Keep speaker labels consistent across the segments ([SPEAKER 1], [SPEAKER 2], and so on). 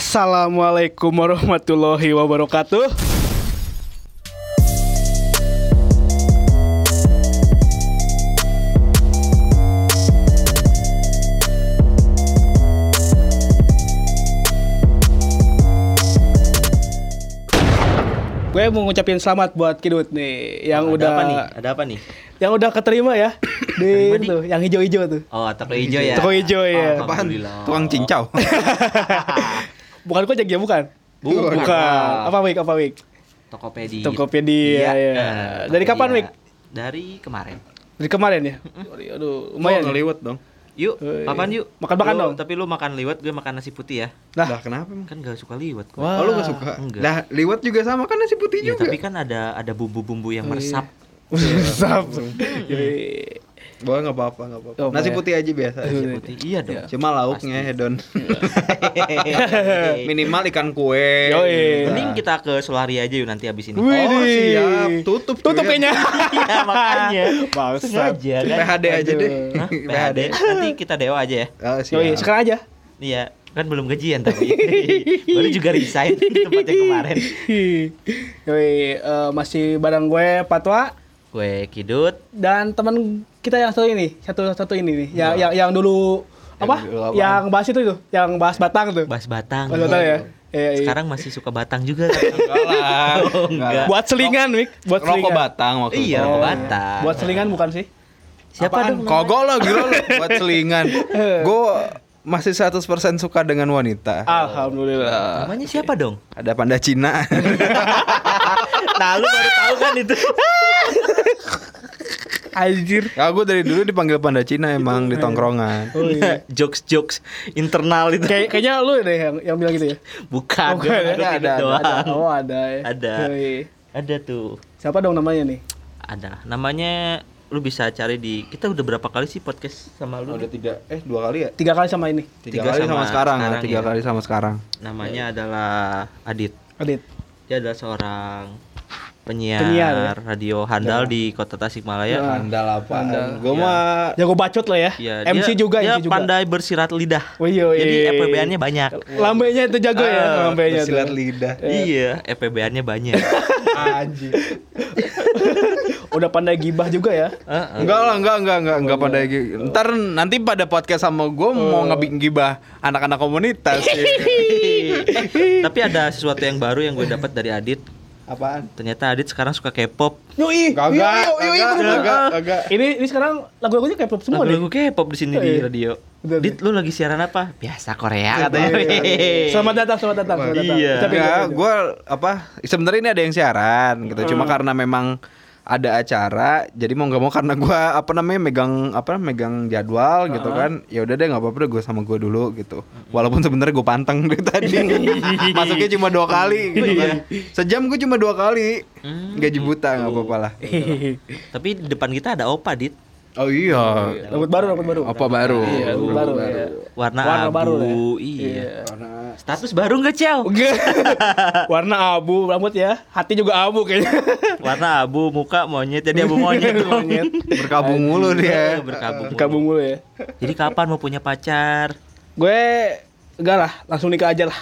[SPEAKER 1] Assalamualaikum warahmatullahi wabarakatuh. Gue mau ngucapin selamat buat Kidut nih yang
[SPEAKER 2] ada
[SPEAKER 1] udah
[SPEAKER 2] apa nih? Ada apa nih?
[SPEAKER 1] yang udah keterima ya di itu yang hijau-hijau tuh.
[SPEAKER 2] Oh, toko hijau ya.
[SPEAKER 1] Toko hijau ya.
[SPEAKER 3] Apaan?
[SPEAKER 2] Alhamdulillah.
[SPEAKER 3] Tukang cincau.
[SPEAKER 1] Bukan kojek ya bukan?
[SPEAKER 2] Bukan.
[SPEAKER 1] Bukan. Apa Wik? Apa Wik?
[SPEAKER 2] Tokopedia.
[SPEAKER 1] Tokopedia, ya.
[SPEAKER 2] eh,
[SPEAKER 1] Dari
[SPEAKER 2] Tokopedia.
[SPEAKER 1] kapan, Wik?
[SPEAKER 2] Dari kemarin.
[SPEAKER 1] Dari kemarin ya? Aduh, lumayan. ya?
[SPEAKER 3] ngeliwet dong.
[SPEAKER 2] Yuk,
[SPEAKER 1] Woi.
[SPEAKER 2] makan yuk.
[SPEAKER 1] Makan-makan dong.
[SPEAKER 2] Tapi lu makan liwet, gue makan nasi putih ya.
[SPEAKER 1] Nah,
[SPEAKER 3] Lah kenapa emang?
[SPEAKER 2] Kan gak suka liwet gue.
[SPEAKER 1] Wah.
[SPEAKER 3] Oh, lu gak suka?
[SPEAKER 2] Enggak.
[SPEAKER 3] Lah liwet juga sama kan nasi putih
[SPEAKER 2] Iya,
[SPEAKER 3] juga.
[SPEAKER 2] tapi kan ada ada bumbu-bumbu yang
[SPEAKER 1] Oh, iya.
[SPEAKER 3] Boleh nggak apa-apa nggak apa-apa.
[SPEAKER 1] Oh,
[SPEAKER 3] Nasi putih aja biasa.
[SPEAKER 1] Nasi
[SPEAKER 3] aja.
[SPEAKER 2] Putih. Iya dong.
[SPEAKER 3] Cuma lauknya hedon.
[SPEAKER 2] Minimal
[SPEAKER 3] Minimal ikan kue.
[SPEAKER 1] Yoi.
[SPEAKER 2] Mending kita ke Solari aja yuk nanti abis ini.
[SPEAKER 1] Wih,
[SPEAKER 3] Oh, siap. Tutup cuy.
[SPEAKER 1] Tutup kayaknya.
[SPEAKER 2] Iya, makanya.
[SPEAKER 1] Bangsat.
[SPEAKER 2] Sengaja kan.
[SPEAKER 3] PHD aja deh.
[SPEAKER 2] Hah? PHD. Nanti kita dewa aja ya.
[SPEAKER 3] Oh, siap.
[SPEAKER 1] Yoi, sekarang aja.
[SPEAKER 2] Iya, kan belum gajian tapi. Baru juga resign di tempat yang kemarin.
[SPEAKER 1] Yoi, eh, masih bareng gue Patwa
[SPEAKER 2] Gue Kidut.
[SPEAKER 1] dan teman kita yang satu ini, satu satu ini nih, yang yang, yang dulu apa?
[SPEAKER 3] dulu apaan?
[SPEAKER 1] Yang bahas itu itu, yang bahas Batang tuh.
[SPEAKER 2] Bas Batang.
[SPEAKER 1] Bahas Batang ya. Iya, iya.
[SPEAKER 2] Sekarang masih suka Batang juga.
[SPEAKER 3] Enggak lah.
[SPEAKER 2] Oh, enggak.
[SPEAKER 1] buat selingan, Mik. Buat
[SPEAKER 3] Rokok
[SPEAKER 1] selingan.
[SPEAKER 3] batang waktu
[SPEAKER 2] Iya, rokok
[SPEAKER 1] Oh,
[SPEAKER 2] batang.
[SPEAKER 1] Buat selingan bukan sih?
[SPEAKER 2] Siapa
[SPEAKER 3] Apaan?
[SPEAKER 2] dong?
[SPEAKER 3] Kogok lo gila lo buat selingan. Gue masih 100% suka dengan wanita.
[SPEAKER 1] Alhamdulillah.
[SPEAKER 2] Namanya siapa dong?
[SPEAKER 3] Ada panda Cina.
[SPEAKER 2] Nah, lu baru tahu kan itu.
[SPEAKER 1] Anjir.
[SPEAKER 3] Ya gue dari dulu dipanggil panda Cina emang di tongkrongan.
[SPEAKER 1] Oh iya.
[SPEAKER 2] Jokes-jokes internal itu.
[SPEAKER 1] Kayak kayaknya lu deh yang yang bilang gitu ya.
[SPEAKER 2] Bukan,
[SPEAKER 1] Bukan,
[SPEAKER 2] gua
[SPEAKER 1] ada,
[SPEAKER 2] Kidut
[SPEAKER 3] ada,
[SPEAKER 2] doang.
[SPEAKER 1] Ada. Oh, ada ya.
[SPEAKER 2] Ada.
[SPEAKER 1] Yoi.
[SPEAKER 2] Ada tuh.
[SPEAKER 1] Siapa dong namanya nih?
[SPEAKER 2] Ada. Namanya lu bisa cari di kita udah berapa kali sih podcast sama lu?
[SPEAKER 3] Udah tiga, eh dua kali ya?
[SPEAKER 1] Tiga kali sama ini.
[SPEAKER 3] Tiga,
[SPEAKER 2] Tiga
[SPEAKER 3] kali sama,
[SPEAKER 2] sama
[SPEAKER 3] sekarang, ya,
[SPEAKER 2] sekarang
[SPEAKER 3] tiga
[SPEAKER 2] ya.
[SPEAKER 3] kali sama sekarang.
[SPEAKER 2] Namanya adalah Adit.
[SPEAKER 1] Adit.
[SPEAKER 2] Dia adalah seorang penyiar,
[SPEAKER 1] Penyiar, ya?
[SPEAKER 2] radio handal di kota Tasikmalaya.
[SPEAKER 1] Ya.
[SPEAKER 3] Andal apa? Gue
[SPEAKER 2] Iya.
[SPEAKER 3] mah
[SPEAKER 1] Jago bacot lah ya.
[SPEAKER 2] Iya,
[SPEAKER 1] MC
[SPEAKER 2] dia-
[SPEAKER 1] juga,
[SPEAKER 2] dia
[SPEAKER 1] MC juga.
[SPEAKER 2] pandai bersirat lidah.
[SPEAKER 1] Oh iya, iya.
[SPEAKER 2] Jadi FPBN-nya banyak.
[SPEAKER 1] Lambenya itu jago ya,
[SPEAKER 2] Ah,
[SPEAKER 1] lambenya tuh.
[SPEAKER 3] bersilat lidah.
[SPEAKER 2] Iya, FPBN-nya banyak.
[SPEAKER 3] Anjir.
[SPEAKER 1] Udah pandai gibah juga ya.
[SPEAKER 3] Enggak lah, enggak, enggak, enggak, enggak pada gitu. Ntar nanti pada podcast sama gue mau ngebikin gibah anak-anak komunitas. ya.
[SPEAKER 2] Tapi ada sesuatu yang baru yang gue dapat dari Adit.
[SPEAKER 3] Apaan?
[SPEAKER 2] Ternyata Adit sekarang suka K-pop.
[SPEAKER 1] Yoi.
[SPEAKER 3] Kagak,
[SPEAKER 1] Yoi, yoi,
[SPEAKER 3] kagak, kagak.
[SPEAKER 1] Ini ini sekarang lagu-lagunya kayak pop semua
[SPEAKER 2] Lagu-lagu
[SPEAKER 1] deh.
[SPEAKER 2] K-pop di sini di
[SPEAKER 1] Iya.
[SPEAKER 2] radio.
[SPEAKER 1] Betul,
[SPEAKER 2] Dit, lu lagi siaran apa? Biasa Korea
[SPEAKER 1] Iya,
[SPEAKER 2] katanya.
[SPEAKER 1] iya. Selamat datang, selamat datang, selamat datang.
[SPEAKER 2] Iya.
[SPEAKER 3] Enggak, gue apa? Sebenarnya ini ada yang siaran gitu. Cuma karena memang ada acara, jadi mau nggak mau karena gue apa namanya megang apa megang jadwal gitu kan. Ya udah deh nggak apa-apa deh gue sama gue dulu gitu. Walaupun sebenarnya gue panteng dari tadi. Masuknya cuma dua kali gitu kan. Sejam gue cuma dua kali. Gaji buta nggak apa-apa lah.
[SPEAKER 2] Tapi di depan kita ada Opa, Dit.
[SPEAKER 3] Oh iya.
[SPEAKER 1] Rambut baru, rambut baru.
[SPEAKER 3] Apa baru?
[SPEAKER 1] Iya, rambut baru. iya.
[SPEAKER 2] Warna,
[SPEAKER 1] Warna
[SPEAKER 2] abu.
[SPEAKER 1] baru ya.
[SPEAKER 2] Iya.
[SPEAKER 3] Karena
[SPEAKER 2] Status baru nggak, Ciao?
[SPEAKER 1] Warna abu rambut ya. Hati juga abu kayaknya.
[SPEAKER 2] Warna abu, muka monyet jadi abu monyet.
[SPEAKER 1] Monyet.
[SPEAKER 3] berkabung mulu dia.
[SPEAKER 2] Iya, Berkabung.
[SPEAKER 1] Kabung mulu ya.
[SPEAKER 2] Jadi kapan mau punya pacar?
[SPEAKER 1] Gue enggak lah, langsung nikah aja lah.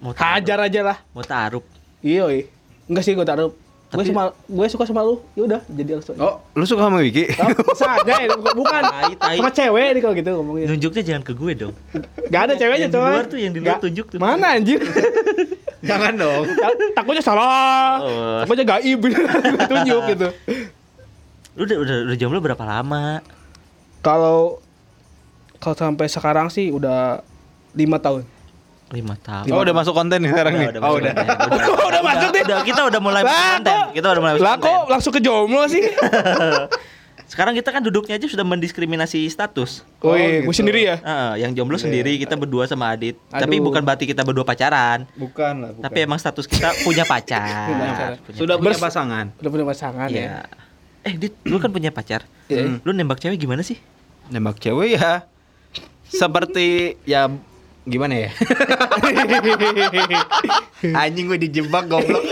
[SPEAKER 2] Mau taruh?
[SPEAKER 1] Hajar aja lah.
[SPEAKER 2] Mau taruh?
[SPEAKER 1] Iya, iya. Enggak sih gue taruh. Gue sama gue suka sama lu. Ya udah, jadi langsung.
[SPEAKER 3] Oh, lu suka sama Wiki?
[SPEAKER 1] Oh, saja ya, bukan.
[SPEAKER 2] Tai, tai.
[SPEAKER 1] Sama cewek nih kalau gitu ngomongnya.
[SPEAKER 2] Nunjuknya jangan ke gue dong.
[SPEAKER 1] Gak ada ceweknya,
[SPEAKER 2] Yang di
[SPEAKER 1] coy.
[SPEAKER 2] luar tuh, yang di luar tunjuk tuh.
[SPEAKER 1] Mana anjir?
[SPEAKER 3] Jangan dong.
[SPEAKER 1] Ta- Takutnya salah.
[SPEAKER 2] Oh.
[SPEAKER 1] Takutnya gaib Gua tunjuk gitu.
[SPEAKER 2] Lu udah udah, udah jomblo berapa lama?
[SPEAKER 1] Kalau kalau sampai sekarang sih udah lima tahun.
[SPEAKER 2] Lima tahun.
[SPEAKER 3] Oh, udah masuk konten nih sekarang nih. Oh,
[SPEAKER 2] masuk
[SPEAKER 3] udah.
[SPEAKER 2] konten.
[SPEAKER 1] Udah masuk deh.
[SPEAKER 2] Udah, kita udah mulai masuk konten. Kita udah mulai masuk
[SPEAKER 1] Lah
[SPEAKER 2] konten.
[SPEAKER 1] kok langsung ke jomblo sih?
[SPEAKER 2] Sekarang kita kan duduknya aja sudah mendiskriminasi status.
[SPEAKER 1] Oh,
[SPEAKER 3] Oh,
[SPEAKER 1] iya, gue
[SPEAKER 3] gitu.
[SPEAKER 1] sendiri ya.
[SPEAKER 2] Heeh, yang jomblo sendiri kita berdua sama Adit. Tapi
[SPEAKER 1] Aduh.
[SPEAKER 2] bukan berarti kita berdua pacaran.
[SPEAKER 3] Bukan lah, bukan.
[SPEAKER 2] Tapi emang status kita punya pacar.
[SPEAKER 1] Punya pacar.
[SPEAKER 2] Punya
[SPEAKER 3] sudah punya pasangan.
[SPEAKER 1] Udah punya pasangan ya.
[SPEAKER 2] Iya. Eh, Dit, lu kan punya pacar.
[SPEAKER 1] Iya.
[SPEAKER 2] Lu nembak cewek gimana sih?
[SPEAKER 3] Nembak cewek ya seperti ya gimana ya? Anjing gue dijebak goblok.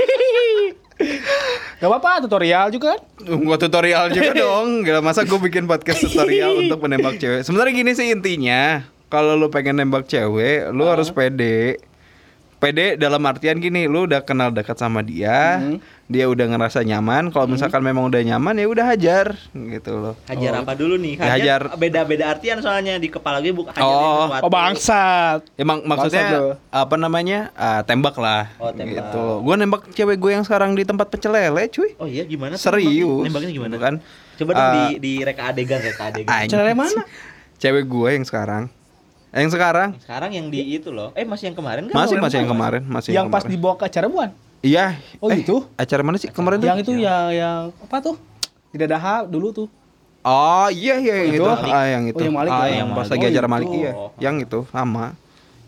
[SPEAKER 1] Gak apa-apa, tutorial juga kan?
[SPEAKER 3] Gua tutorial juga dong. Gila masa gue bikin podcast tutorial untuk menembak cewek. Sebenarnya gini sih intinya. Kalau lu pengen nembak cewek, lu harus pede. Pede dalam artian gini, lu udah kenal dekat sama dia,
[SPEAKER 1] Hmm.
[SPEAKER 3] dia udah ngerasa nyaman. Kalau misalkan memang udah nyaman ya udah hajar gitu loh.
[SPEAKER 2] Hajar apa dulu nih?
[SPEAKER 3] Ya, hajar-
[SPEAKER 2] beda-beda artian soalnya di kepala gue bukan hajar
[SPEAKER 3] Oh.
[SPEAKER 2] sesuatu.
[SPEAKER 1] Oh bangsat.
[SPEAKER 3] Emang
[SPEAKER 1] Bangsat
[SPEAKER 3] maksudnya
[SPEAKER 1] lu.
[SPEAKER 3] apa namanya? Ah, tembak lah.
[SPEAKER 2] Oh, tembak.
[SPEAKER 3] Gitu. Gue nembak cewek gue yang sekarang di tempat pecel lele, cuy.
[SPEAKER 2] Oh iya gimana? tuh
[SPEAKER 3] Serius.
[SPEAKER 2] Nembaknya gimana?
[SPEAKER 3] Kan?
[SPEAKER 2] Coba dong
[SPEAKER 3] Ah.
[SPEAKER 2] di di reka adegan reka adegan.
[SPEAKER 1] Cara mana?
[SPEAKER 3] Cewek gue yang sekarang. Yang sekarang
[SPEAKER 2] Sekarang yang di itu loh. Eh masih yang kemarin kan?
[SPEAKER 3] masih masih yang kemarin, masih
[SPEAKER 1] Yang pas
[SPEAKER 3] kemarin.
[SPEAKER 1] dibawa ke acara bukan?
[SPEAKER 3] Iya.
[SPEAKER 1] Oh,
[SPEAKER 3] eh,
[SPEAKER 1] gitu?
[SPEAKER 3] Acara mana sih kemarin tuh?
[SPEAKER 1] Yang itu yang yang apa tuh? Di Dadaha dulu tuh.
[SPEAKER 3] Oh iya iya yang
[SPEAKER 1] itu?
[SPEAKER 3] itu. Ah yang itu.
[SPEAKER 1] Oh, yang Malik
[SPEAKER 3] ah,
[SPEAKER 1] ya?
[SPEAKER 3] yang pas
[SPEAKER 2] Malik.
[SPEAKER 3] lagi
[SPEAKER 1] Oh,
[SPEAKER 3] acara
[SPEAKER 1] itu.
[SPEAKER 3] Malik iya.
[SPEAKER 2] Oh.
[SPEAKER 3] Yang itu sama.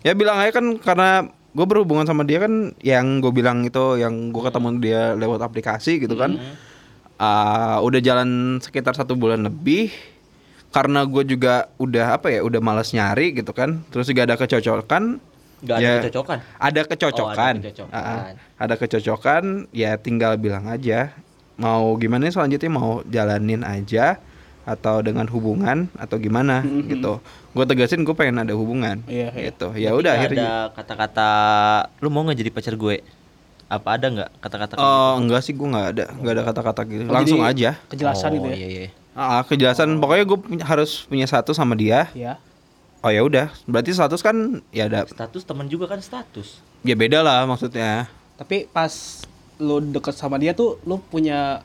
[SPEAKER 3] Ya bilang aja kan karena gue berhubungan sama dia kan yang gue bilang itu yang gue ketemu dia lewat aplikasi gitu kan.
[SPEAKER 2] Hmm.
[SPEAKER 3] Ah, udah jalan sekitar satu bulan lebih karena gue juga udah apa ya udah malas nyari gitu kan terus juga ada kecocokan
[SPEAKER 2] Gak ada
[SPEAKER 3] Ya,
[SPEAKER 2] kecocokan.
[SPEAKER 3] ada kecocokan,
[SPEAKER 2] Oh, ada kecocokan.
[SPEAKER 3] Ah. ada kecocokan ya tinggal bilang aja mau gimana selanjutnya mau jalanin aja atau dengan hubungan atau gimana gitu gue tegasin gue pengen ada hubungan
[SPEAKER 1] Iya, iya.
[SPEAKER 3] gitu ya udah akhirnya
[SPEAKER 2] ada kata-kata lu mau nggak jadi pacar gue? Apa ada nggak kata-kata
[SPEAKER 3] oh enggak sih gue nggak ada nggak ada kata-kata gitu
[SPEAKER 1] Oh,
[SPEAKER 3] langsung aja
[SPEAKER 1] Kejelasan
[SPEAKER 2] oh,
[SPEAKER 1] gitu ya.
[SPEAKER 2] Iya, iya.
[SPEAKER 3] Ah kejelasan pokoknya gue harus punya satu sama dia
[SPEAKER 1] Iya.
[SPEAKER 3] oh ya udah berarti status kan ya ada
[SPEAKER 2] Status teman juga kan status.
[SPEAKER 3] ya beda lah maksudnya
[SPEAKER 1] Tapi pas lu deket sama dia tuh lu punya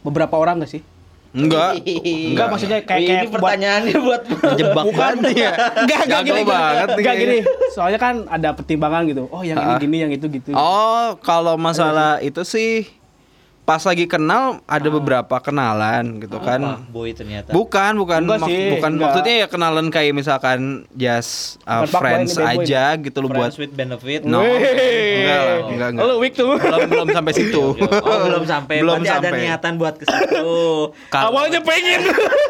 [SPEAKER 1] beberapa orang gak sih?
[SPEAKER 3] enggak
[SPEAKER 1] Enggak maksudnya kayak
[SPEAKER 2] ini
[SPEAKER 1] kayak buat
[SPEAKER 2] pertanyaannya buat
[SPEAKER 3] jebak banget ya
[SPEAKER 1] Enggak, enggak gini.
[SPEAKER 3] banget
[SPEAKER 1] Enggak gini. Soalnya kan ada pertimbangan gitu. Oh, yang ini
[SPEAKER 3] Ah.
[SPEAKER 1] gini, yang itu gitu.
[SPEAKER 3] Oh, kalau masalah itu sih pas lagi kenal
[SPEAKER 1] Ah.
[SPEAKER 3] ada beberapa kenalan gitu
[SPEAKER 2] Apa?
[SPEAKER 3] kan.
[SPEAKER 2] boy ternyata.
[SPEAKER 3] Bukan, bukan
[SPEAKER 1] Enggak
[SPEAKER 3] mak-
[SPEAKER 1] sih,
[SPEAKER 3] bukan
[SPEAKER 1] enggak.
[SPEAKER 3] maksudnya ya kenalan kayak misalkan just uh,
[SPEAKER 1] Bukan
[SPEAKER 3] friends
[SPEAKER 1] ini bad boy
[SPEAKER 3] aja gitu loh buat
[SPEAKER 2] with benefit.
[SPEAKER 3] No. Enggak lah, enggak, enggak.
[SPEAKER 1] Lu weak tuh.
[SPEAKER 3] belum belum sampai situ.
[SPEAKER 2] Oke, oke. Oh, belum sampai.
[SPEAKER 3] belum
[SPEAKER 2] Berarti ada
[SPEAKER 3] sampai.
[SPEAKER 2] niatan buat ke situ.
[SPEAKER 1] Awalnya pengen.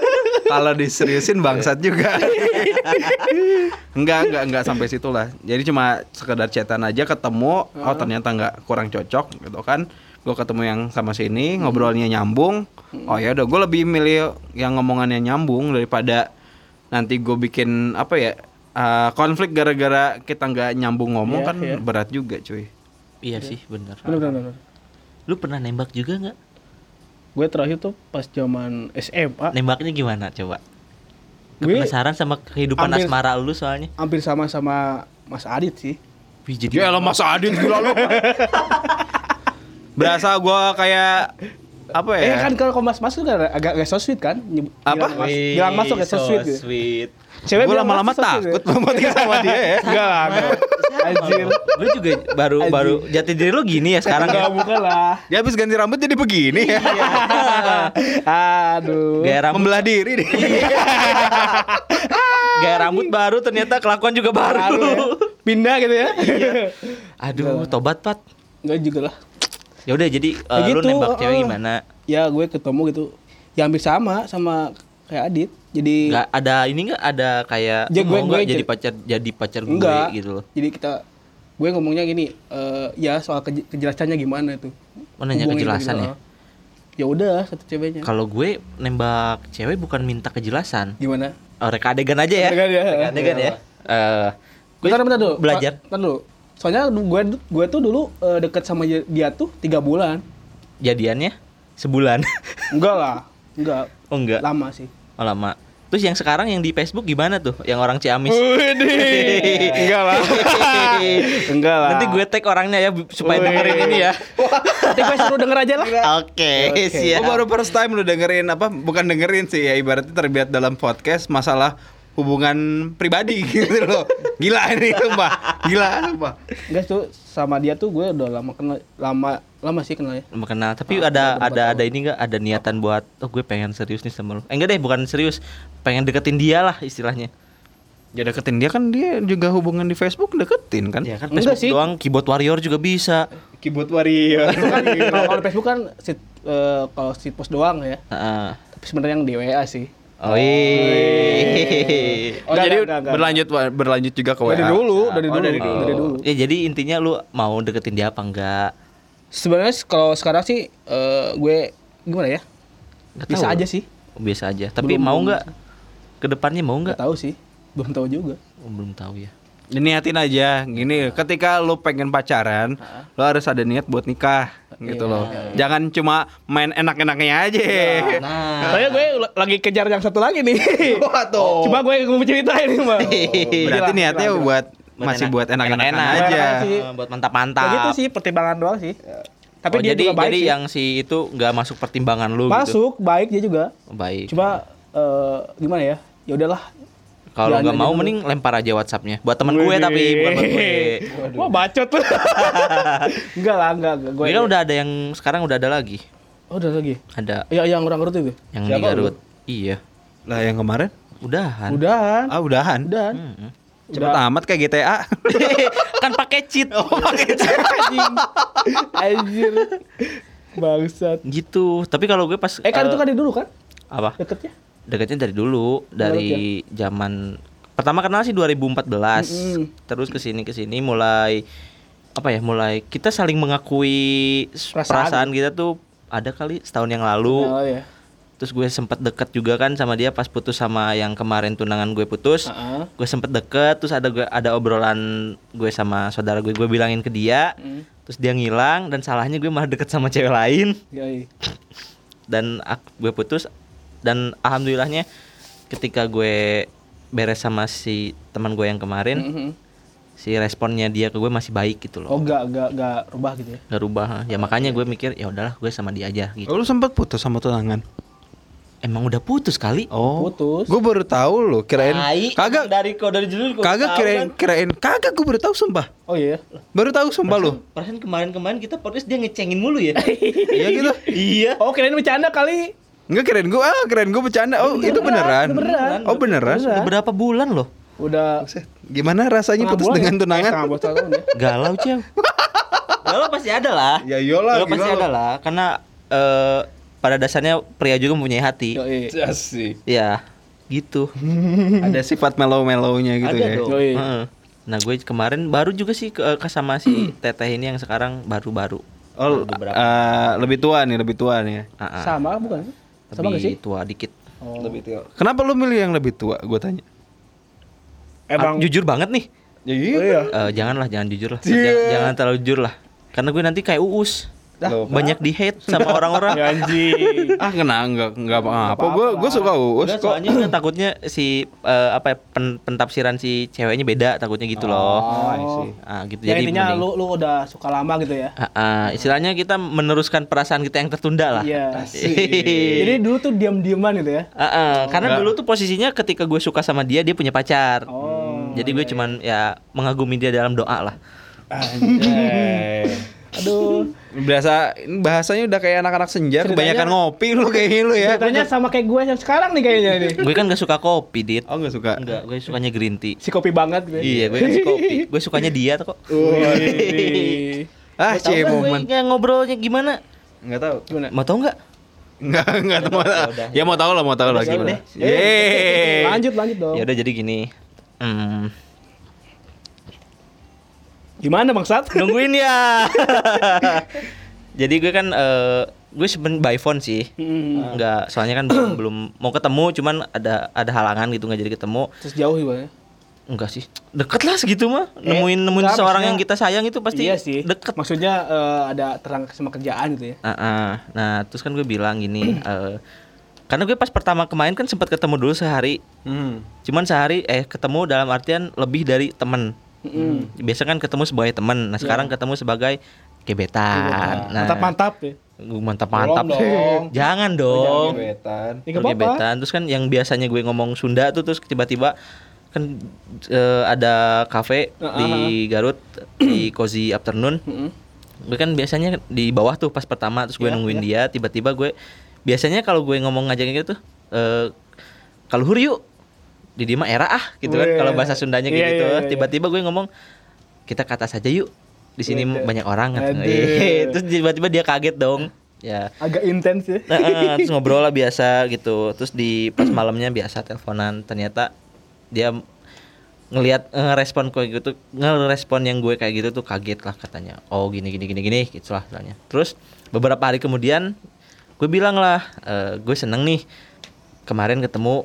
[SPEAKER 3] Kalau diseriusin bangsat juga. enggak, enggak, enggak sampai situ lah. Jadi cuma sekedar chatan aja ketemu, oh ternyata enggak kurang cocok gitu kan. Gue ketemu yang sama sini, ngobrolnya nyambung. Oh ya udah, gue lebih milih yang ngomongannya nyambung daripada nanti gue bikin apa ya uh, konflik gara-gara kita nggak nyambung ngomong
[SPEAKER 1] Iya,
[SPEAKER 3] kan
[SPEAKER 1] iya.
[SPEAKER 3] berat juga cuy.
[SPEAKER 2] iya sih, bener.
[SPEAKER 1] Bener, bener, bener.
[SPEAKER 2] Lu pernah nembak juga nggak?
[SPEAKER 1] Gue terakhir tuh pas zaman SMA,
[SPEAKER 2] Nembaknya gimana coba?
[SPEAKER 1] Gue-
[SPEAKER 2] Penasaran sama kehidupan
[SPEAKER 1] Hampir-
[SPEAKER 2] asmara lu soalnya.
[SPEAKER 1] hampir sama sama Mas Adit sih.
[SPEAKER 2] Wih, jadi
[SPEAKER 3] Ya lah masa Adit gila lu. Berasa gua kayak apa ya?
[SPEAKER 1] Eh kan kalau Mas Mas tuh agak agak agak so sweet kan?
[SPEAKER 3] Apa?
[SPEAKER 1] Bilang, mas, bilang masuk ya so sweet gitu.
[SPEAKER 2] sweet.
[SPEAKER 1] Cewek
[SPEAKER 3] Gue
[SPEAKER 1] bilang
[SPEAKER 3] lama-lama
[SPEAKER 1] so
[SPEAKER 3] takut
[SPEAKER 1] gitu.
[SPEAKER 3] mau podcast sama dia ya.
[SPEAKER 1] Enggak lah, enggak. Anjir.
[SPEAKER 2] Lu juga baru
[SPEAKER 1] Anjing.
[SPEAKER 2] baru jati diri lu gini ya sekarang ya.
[SPEAKER 1] Enggak bukan lah.
[SPEAKER 3] Dia habis ganti rambut jadi begini ya.
[SPEAKER 1] Aduh.
[SPEAKER 2] Gaya rambut
[SPEAKER 3] Membelah diri deh.
[SPEAKER 2] gaya rambut baru ternyata kelakuan juga baru.
[SPEAKER 1] Baru ya. Pindah gitu ya.
[SPEAKER 2] Aduh, tobat, Pat.
[SPEAKER 1] Enggak juga lah.
[SPEAKER 2] Ya udah jadi uh,
[SPEAKER 1] Ya
[SPEAKER 2] lu
[SPEAKER 1] gitu,
[SPEAKER 2] nembak cewek
[SPEAKER 1] uh.
[SPEAKER 2] gimana?
[SPEAKER 1] Ya gue ketemu gitu. Ya hampir sama sama kayak Adit. Jadi
[SPEAKER 2] Gak ada ini nggak ada kayak
[SPEAKER 1] Ya,
[SPEAKER 2] lu
[SPEAKER 1] gue-
[SPEAKER 2] nggak
[SPEAKER 1] gue
[SPEAKER 2] jadi pacar jadi pacar gue
[SPEAKER 1] enggak
[SPEAKER 2] gitu loh.
[SPEAKER 1] Jadi kita gue ngomongnya gini, eh ya soal keje- kejelasannya gimana tuh.
[SPEAKER 2] Oh, nanya
[SPEAKER 1] Hubungin
[SPEAKER 2] kejelasan
[SPEAKER 1] gitu,
[SPEAKER 2] ya?
[SPEAKER 1] Ya udah satu ceweknya.
[SPEAKER 2] Kalau gue nembak cewek bukan minta kejelasan.
[SPEAKER 1] Gimana?
[SPEAKER 2] Oh, reka adegan aja ya.
[SPEAKER 1] Adegan ya.
[SPEAKER 2] Reka adegan ya. Eh, gue
[SPEAKER 1] Bentar, bentar dulu.
[SPEAKER 2] belajar.
[SPEAKER 1] Bentar dulu. Soalnya gue gue tuh dulu eh, deket sama dia- tuh tiga bulan.
[SPEAKER 2] jadiannya sebulan.
[SPEAKER 1] Enggak lah. Enggak.
[SPEAKER 2] oh enggak.
[SPEAKER 1] Lama sih.
[SPEAKER 2] Oh, lama. Terus yang sekarang yang di Facebook gimana tuh? Yang orang Ciamis.
[SPEAKER 1] Enggak lah. Enggak lah.
[SPEAKER 2] Nanti gue tag orangnya ya supaya
[SPEAKER 1] Wih.
[SPEAKER 2] dengerin ini ya.
[SPEAKER 1] Nanti gue suruh denger aja lah.
[SPEAKER 2] Oke,
[SPEAKER 1] Oke.
[SPEAKER 2] siap.
[SPEAKER 3] Gue baru first time lu dengerin apa? Bukan dengerin sih ya ibaratnya terlibat dalam podcast masalah hubungan pribadi gitu loh. Gila ini sumpah. Gila sumpah.
[SPEAKER 1] Enggak tuh sama dia tuh gue udah lama kenal lama lama sih kenalnya.
[SPEAKER 2] Belum kenal, tapi
[SPEAKER 1] Ah,
[SPEAKER 2] ada ada ada ini enggak ada niatan buat oh gue pengen serius nih sama lu. Eh enggak deh, bukan serius. Pengen deketin dia lah istilahnya.
[SPEAKER 3] Ya deketin dia kan dia juga hubungan di Facebook deketin kan?
[SPEAKER 2] Ya kan
[SPEAKER 1] Enggak
[SPEAKER 2] Facebook
[SPEAKER 1] sih.
[SPEAKER 2] doang keyboard warrior juga bisa.
[SPEAKER 3] Keyboard warrior.
[SPEAKER 1] Kan kalau kalau Facebook kan sit, eh, kalau sit post doang ya.
[SPEAKER 2] Heeh.
[SPEAKER 1] Tapi sebenarnya yang di WA sih.
[SPEAKER 2] Oh, iya.
[SPEAKER 3] Oh
[SPEAKER 1] Enggak,
[SPEAKER 3] jadi
[SPEAKER 1] enggak, enggak.
[SPEAKER 3] berlanjut berlanjut juga ke WA.
[SPEAKER 1] Dari dulu, dari
[SPEAKER 2] Oh,
[SPEAKER 1] dulu,
[SPEAKER 2] dari
[SPEAKER 1] dari
[SPEAKER 2] dulu.
[SPEAKER 1] dulu.
[SPEAKER 2] Ya jadi intinya lu mau deketin dia apa enggak?
[SPEAKER 1] Sebenarnya kalau sekarang sih eh, gue gimana ya?
[SPEAKER 2] Nggak
[SPEAKER 1] Bisa
[SPEAKER 2] tahu.
[SPEAKER 1] aja sih.
[SPEAKER 2] Oh, Biasa aja. Tapi
[SPEAKER 1] Belum-
[SPEAKER 2] mau enggak? Ke depannya mau
[SPEAKER 1] Enggak
[SPEAKER 2] enggak?
[SPEAKER 1] tahu sih. Belum tahu juga.
[SPEAKER 2] Oh, belum tahu ya.
[SPEAKER 3] Niatin aja gini, ketika lu pengen pacaran, lu harus ada niat buat nikah gitu
[SPEAKER 1] Iya,
[SPEAKER 3] loh. Jangan cuma main enak-enaknya aja.
[SPEAKER 2] Nah,
[SPEAKER 1] Soalnya gue la- lagi kejar yang satu lagi nih.
[SPEAKER 3] Waduh.
[SPEAKER 1] Cuma gue mau ceritain nih, Bang.
[SPEAKER 3] Berarti niatnya
[SPEAKER 1] gila, gila.
[SPEAKER 3] buat
[SPEAKER 2] Buat
[SPEAKER 3] masih
[SPEAKER 2] enak-
[SPEAKER 3] buat enak-enakan
[SPEAKER 2] enak-enak.
[SPEAKER 3] aja.
[SPEAKER 2] Buat mantap-mantap.
[SPEAKER 1] Gitu sih pertimbangan doang sih. Tapi
[SPEAKER 2] oh,
[SPEAKER 1] dia
[SPEAKER 2] jadi
[SPEAKER 1] juga baik
[SPEAKER 2] jadi
[SPEAKER 1] sih.
[SPEAKER 2] yang si itu nggak masuk pertimbangan lu gitu.
[SPEAKER 1] masuk baik dia juga.
[SPEAKER 2] Oh, Baik.
[SPEAKER 1] Cuma eh, gimana ya? Ya udahlah.
[SPEAKER 2] Kalau nggak mau
[SPEAKER 1] dulu.
[SPEAKER 2] mending lempar aja WhatsAppnya. Buat temen gue tapi bukan buat gue.
[SPEAKER 1] Wah bacot tuh. enggak lah, enggak. enggak.
[SPEAKER 2] Gue kan udah ada yang sekarang udah ada lagi.
[SPEAKER 1] Oh, udah lagi.
[SPEAKER 2] Ada
[SPEAKER 1] Ya yang orang Garut itu.
[SPEAKER 2] yang di
[SPEAKER 3] Siapa
[SPEAKER 2] Garut. Iya.
[SPEAKER 3] Lah yang kemarin?
[SPEAKER 2] Udahan.
[SPEAKER 1] Udahan.
[SPEAKER 3] Ah, udahan.
[SPEAKER 1] Udahan.
[SPEAKER 2] Mm-mm.
[SPEAKER 3] Cepet amat kayak GTA.
[SPEAKER 2] kan pakai cheat. Oh, pakai
[SPEAKER 1] Anjing. Anjir. Bangsat.
[SPEAKER 2] gitu. Tapi kalau gue pas
[SPEAKER 1] Eh kan
[SPEAKER 2] eh,
[SPEAKER 1] itu kan dari dulu kan?
[SPEAKER 2] apa?
[SPEAKER 1] Deketnya.
[SPEAKER 2] Deketnya dari dulu, dari zaman pertama kenal sih 2014.
[SPEAKER 1] Mm-mm.
[SPEAKER 2] Terus ke sini ke sini mulai apa ya? Mulai kita saling mengakui
[SPEAKER 1] Perasaan.
[SPEAKER 2] perasaan, kita tuh ada kali setahun yang lalu.
[SPEAKER 1] Oh ya.
[SPEAKER 2] Terus gue sempet deket juga kan sama dia pas putus sama yang kemarin tunangan gue putus.
[SPEAKER 1] Heeh.
[SPEAKER 2] Gue sempet deket, terus ada gue ada obrolan gue sama saudara gue, gue bilangin ke dia,
[SPEAKER 1] Mm.
[SPEAKER 2] terus dia ngilang dan salahnya gue malah deket sama cewek lain
[SPEAKER 1] Yoi.
[SPEAKER 2] dan ak- gue putus dan alhamdulillahnya ketika gue beres sama si teman gue yang kemarin,
[SPEAKER 1] Mhm.
[SPEAKER 2] si responnya dia ke gue masih baik gitu
[SPEAKER 1] Oh
[SPEAKER 2] loh,
[SPEAKER 1] enggak enggak enggak rubah gitu ya.
[SPEAKER 2] nggak rubah. Ya makanya gue mikir ya udahlah gue sama dia aja gitu.
[SPEAKER 3] Oh, lu sempat putus sama tunangan?
[SPEAKER 2] Emang udah putus kali?
[SPEAKER 3] Oh.
[SPEAKER 1] Putus.
[SPEAKER 3] Gue baru tahu loh, kirain kagak
[SPEAKER 2] dari kok dari dulu
[SPEAKER 3] kagak kirain kirain kagak gue baru tahu sumpah.
[SPEAKER 1] Oh iya.
[SPEAKER 3] Baru tahu sumpah lu.
[SPEAKER 2] Perasaan kemarin-kemarin kita podcast dia ngecengin mulu ya.
[SPEAKER 3] Iya gitu.
[SPEAKER 2] iya.
[SPEAKER 1] Oh kirain bercanda kali.
[SPEAKER 3] Enggak kirain gue, ah kirain gue bercanda. Oh, itu beneran.
[SPEAKER 1] beneran.
[SPEAKER 3] Oh, beneran.
[SPEAKER 2] Udah berapa bulan loh?
[SPEAKER 1] Udah
[SPEAKER 3] Gimana rasanya putus
[SPEAKER 1] bulan
[SPEAKER 3] dengan
[SPEAKER 1] ya?
[SPEAKER 3] Tunangan?
[SPEAKER 1] ya.
[SPEAKER 2] Galau, Cem. Galau pasti ada lah.
[SPEAKER 3] Ya iyalah,
[SPEAKER 2] Galau pasti ada lah karena eh, pada dasarnya pria juga mempunyai hati.
[SPEAKER 3] Asik.
[SPEAKER 2] Ya, gitu.
[SPEAKER 3] Ada sifat mellow-mellownya gitu
[SPEAKER 2] ada
[SPEAKER 3] ya.
[SPEAKER 2] dong. Nah, gue kemarin baru juga sih ke, ke sama si Teteh ini yang sekarang baru-baru.
[SPEAKER 3] Oh, eh, lebih tua nih, lebih tua nih.
[SPEAKER 2] Ah.
[SPEAKER 1] Sama bukan sih? Sama
[SPEAKER 2] Lebih
[SPEAKER 1] gak sih?
[SPEAKER 2] tua dikit.
[SPEAKER 1] Oh.
[SPEAKER 3] Lebih tua. Kenapa lu milih yang lebih tua? Gue tanya.
[SPEAKER 1] Emang
[SPEAKER 2] Ah, jujur banget nih.
[SPEAKER 3] Ya
[SPEAKER 1] iya.
[SPEAKER 2] Eh, janganlah, jangan jujur lah.
[SPEAKER 3] Iya.
[SPEAKER 2] Jangan, jangan terlalu jujur lah. Karena gue nanti kayak uus.
[SPEAKER 3] Loh,
[SPEAKER 2] Banyak di hate sama orang-orang.
[SPEAKER 1] Ya, anjing.
[SPEAKER 3] Ah, kena enggak enggak apa-apa.
[SPEAKER 1] apa-apa
[SPEAKER 3] Gue gue suka uus kok.
[SPEAKER 2] soalnya kan takutnya si eh, apa ya, pen- pentafsiran si ceweknya beda takutnya gitu loh.
[SPEAKER 3] Oh, I see.
[SPEAKER 2] Ah, gitu.
[SPEAKER 1] Ya
[SPEAKER 2] Jadi
[SPEAKER 1] intinya
[SPEAKER 2] mending-
[SPEAKER 1] lu lu udah suka lama gitu ya.
[SPEAKER 2] Ah, ah, istilahnya kita meneruskan perasaan kita yang tertunda lah.
[SPEAKER 1] Iya. Jadi dulu tuh diam-diaman gitu ya.
[SPEAKER 2] Ah, ah, karena
[SPEAKER 3] Enggak.
[SPEAKER 2] dulu tuh posisinya ketika gue suka sama dia dia punya pacar.
[SPEAKER 1] Oh.
[SPEAKER 2] Jadi gue cuman ya mengagumi dia dalam doa lah.
[SPEAKER 3] Anjay.
[SPEAKER 1] Aduh.
[SPEAKER 3] Biasa bahasanya udah kayak anak-anak senja,
[SPEAKER 1] Ceritanya-
[SPEAKER 3] kebanyakan ngopi lu kayak lu ya.
[SPEAKER 1] Ceritanya sama kayak gue yang sekarang nih kayaknya nih.
[SPEAKER 2] gue kan gak suka kopi, Dit.
[SPEAKER 3] Oh, enggak suka.
[SPEAKER 2] Enggak, gue sukanya green tea.
[SPEAKER 1] Si kopi banget gitu. ya.
[SPEAKER 2] Iya, gue kan suka kopi. Gue sukanya dia tuh kok.
[SPEAKER 3] Ah,
[SPEAKER 2] Mau tahu
[SPEAKER 3] cie
[SPEAKER 2] nggak
[SPEAKER 3] momen.
[SPEAKER 2] gue ngobrolnya gimana?
[SPEAKER 3] Enggak tahu.
[SPEAKER 1] Gimana?
[SPEAKER 2] Mau tau nggak?
[SPEAKER 3] Enggak, enggak tahu.
[SPEAKER 2] Ya.
[SPEAKER 3] Ya mau tahu lah, mau tahu lah gimana. Yeay.
[SPEAKER 1] Lanjut lanjut dong.
[SPEAKER 2] Ya udah jadi gini. Hmm,
[SPEAKER 1] Gimana Bang Sat?
[SPEAKER 2] nungguin ya. jadi gue kan eh, gue seben by phone sih.
[SPEAKER 1] Hmm.
[SPEAKER 2] Enggak, soalnya kan belum, belum mau ketemu, cuman ada ada halangan gitu nggak jadi ketemu.
[SPEAKER 1] Terus jauh ya.
[SPEAKER 2] Enggak sih. Deket lah segitu mah.
[SPEAKER 1] Eh,
[SPEAKER 2] Nemuin nemuin
[SPEAKER 1] maksudnya-
[SPEAKER 2] yang kita sayang itu pasti
[SPEAKER 1] iya sih.
[SPEAKER 2] deket.
[SPEAKER 1] Maksudnya eh, ada terang sama kerjaan gitu ya.
[SPEAKER 2] Ah, ah. Nah, terus kan gue bilang gini, eh, karena gue pas pertama kemarin kan sempat ketemu dulu sehari.
[SPEAKER 3] Hmm.
[SPEAKER 2] Cuman sehari eh ketemu dalam artian lebih dari temen.
[SPEAKER 1] Mm.
[SPEAKER 2] Biasa kan ketemu sebagai temen. Nah, sekarang ketemu sebagai gebetan. Nah,
[SPEAKER 1] Mantap-mantap ya.
[SPEAKER 2] Gue mantap-mantap.
[SPEAKER 1] Belum dong.
[SPEAKER 2] Jangan dong.
[SPEAKER 3] Gebetan.
[SPEAKER 1] Ya, apa-apa.
[SPEAKER 2] Gebetan. Terus kan yang biasanya gue ngomong Sunda tuh terus tiba-tiba kan eh, ada kafe
[SPEAKER 1] Ah,
[SPEAKER 2] di Garut di Cozy Afternoon.
[SPEAKER 1] Mm-mm.
[SPEAKER 2] Gue kan biasanya di bawah tuh pas pertama terus gue
[SPEAKER 1] Iya,
[SPEAKER 2] nungguin dia tiba-tiba gue biasanya kalau gue ngomong ngajakin gitu eh kalau hur yuk di dia mah era ah gitu kan
[SPEAKER 1] Wih.
[SPEAKER 2] kalau bahasa Sundanya kayak
[SPEAKER 1] Iya,
[SPEAKER 2] gitu
[SPEAKER 1] iya, iya, iya.
[SPEAKER 2] tiba-tiba gue ngomong kita ke atas aja yuk di sini
[SPEAKER 1] Waduh.
[SPEAKER 2] banyak orang
[SPEAKER 1] Aduh.
[SPEAKER 2] terus tiba-tiba dia kaget dong ya
[SPEAKER 1] Agak intens ya.
[SPEAKER 2] Nah, terus ngobrol lah biasa gitu terus di pas malamnya biasa teleponan ternyata dia ngelihat ngerespon kayak gitu ngerespon yang gue kayak gitu tuh kaget lah katanya oh gini gini gini gini gitu lah katanya terus beberapa hari kemudian gue bilang lah "Eh, gue seneng nih kemarin ketemu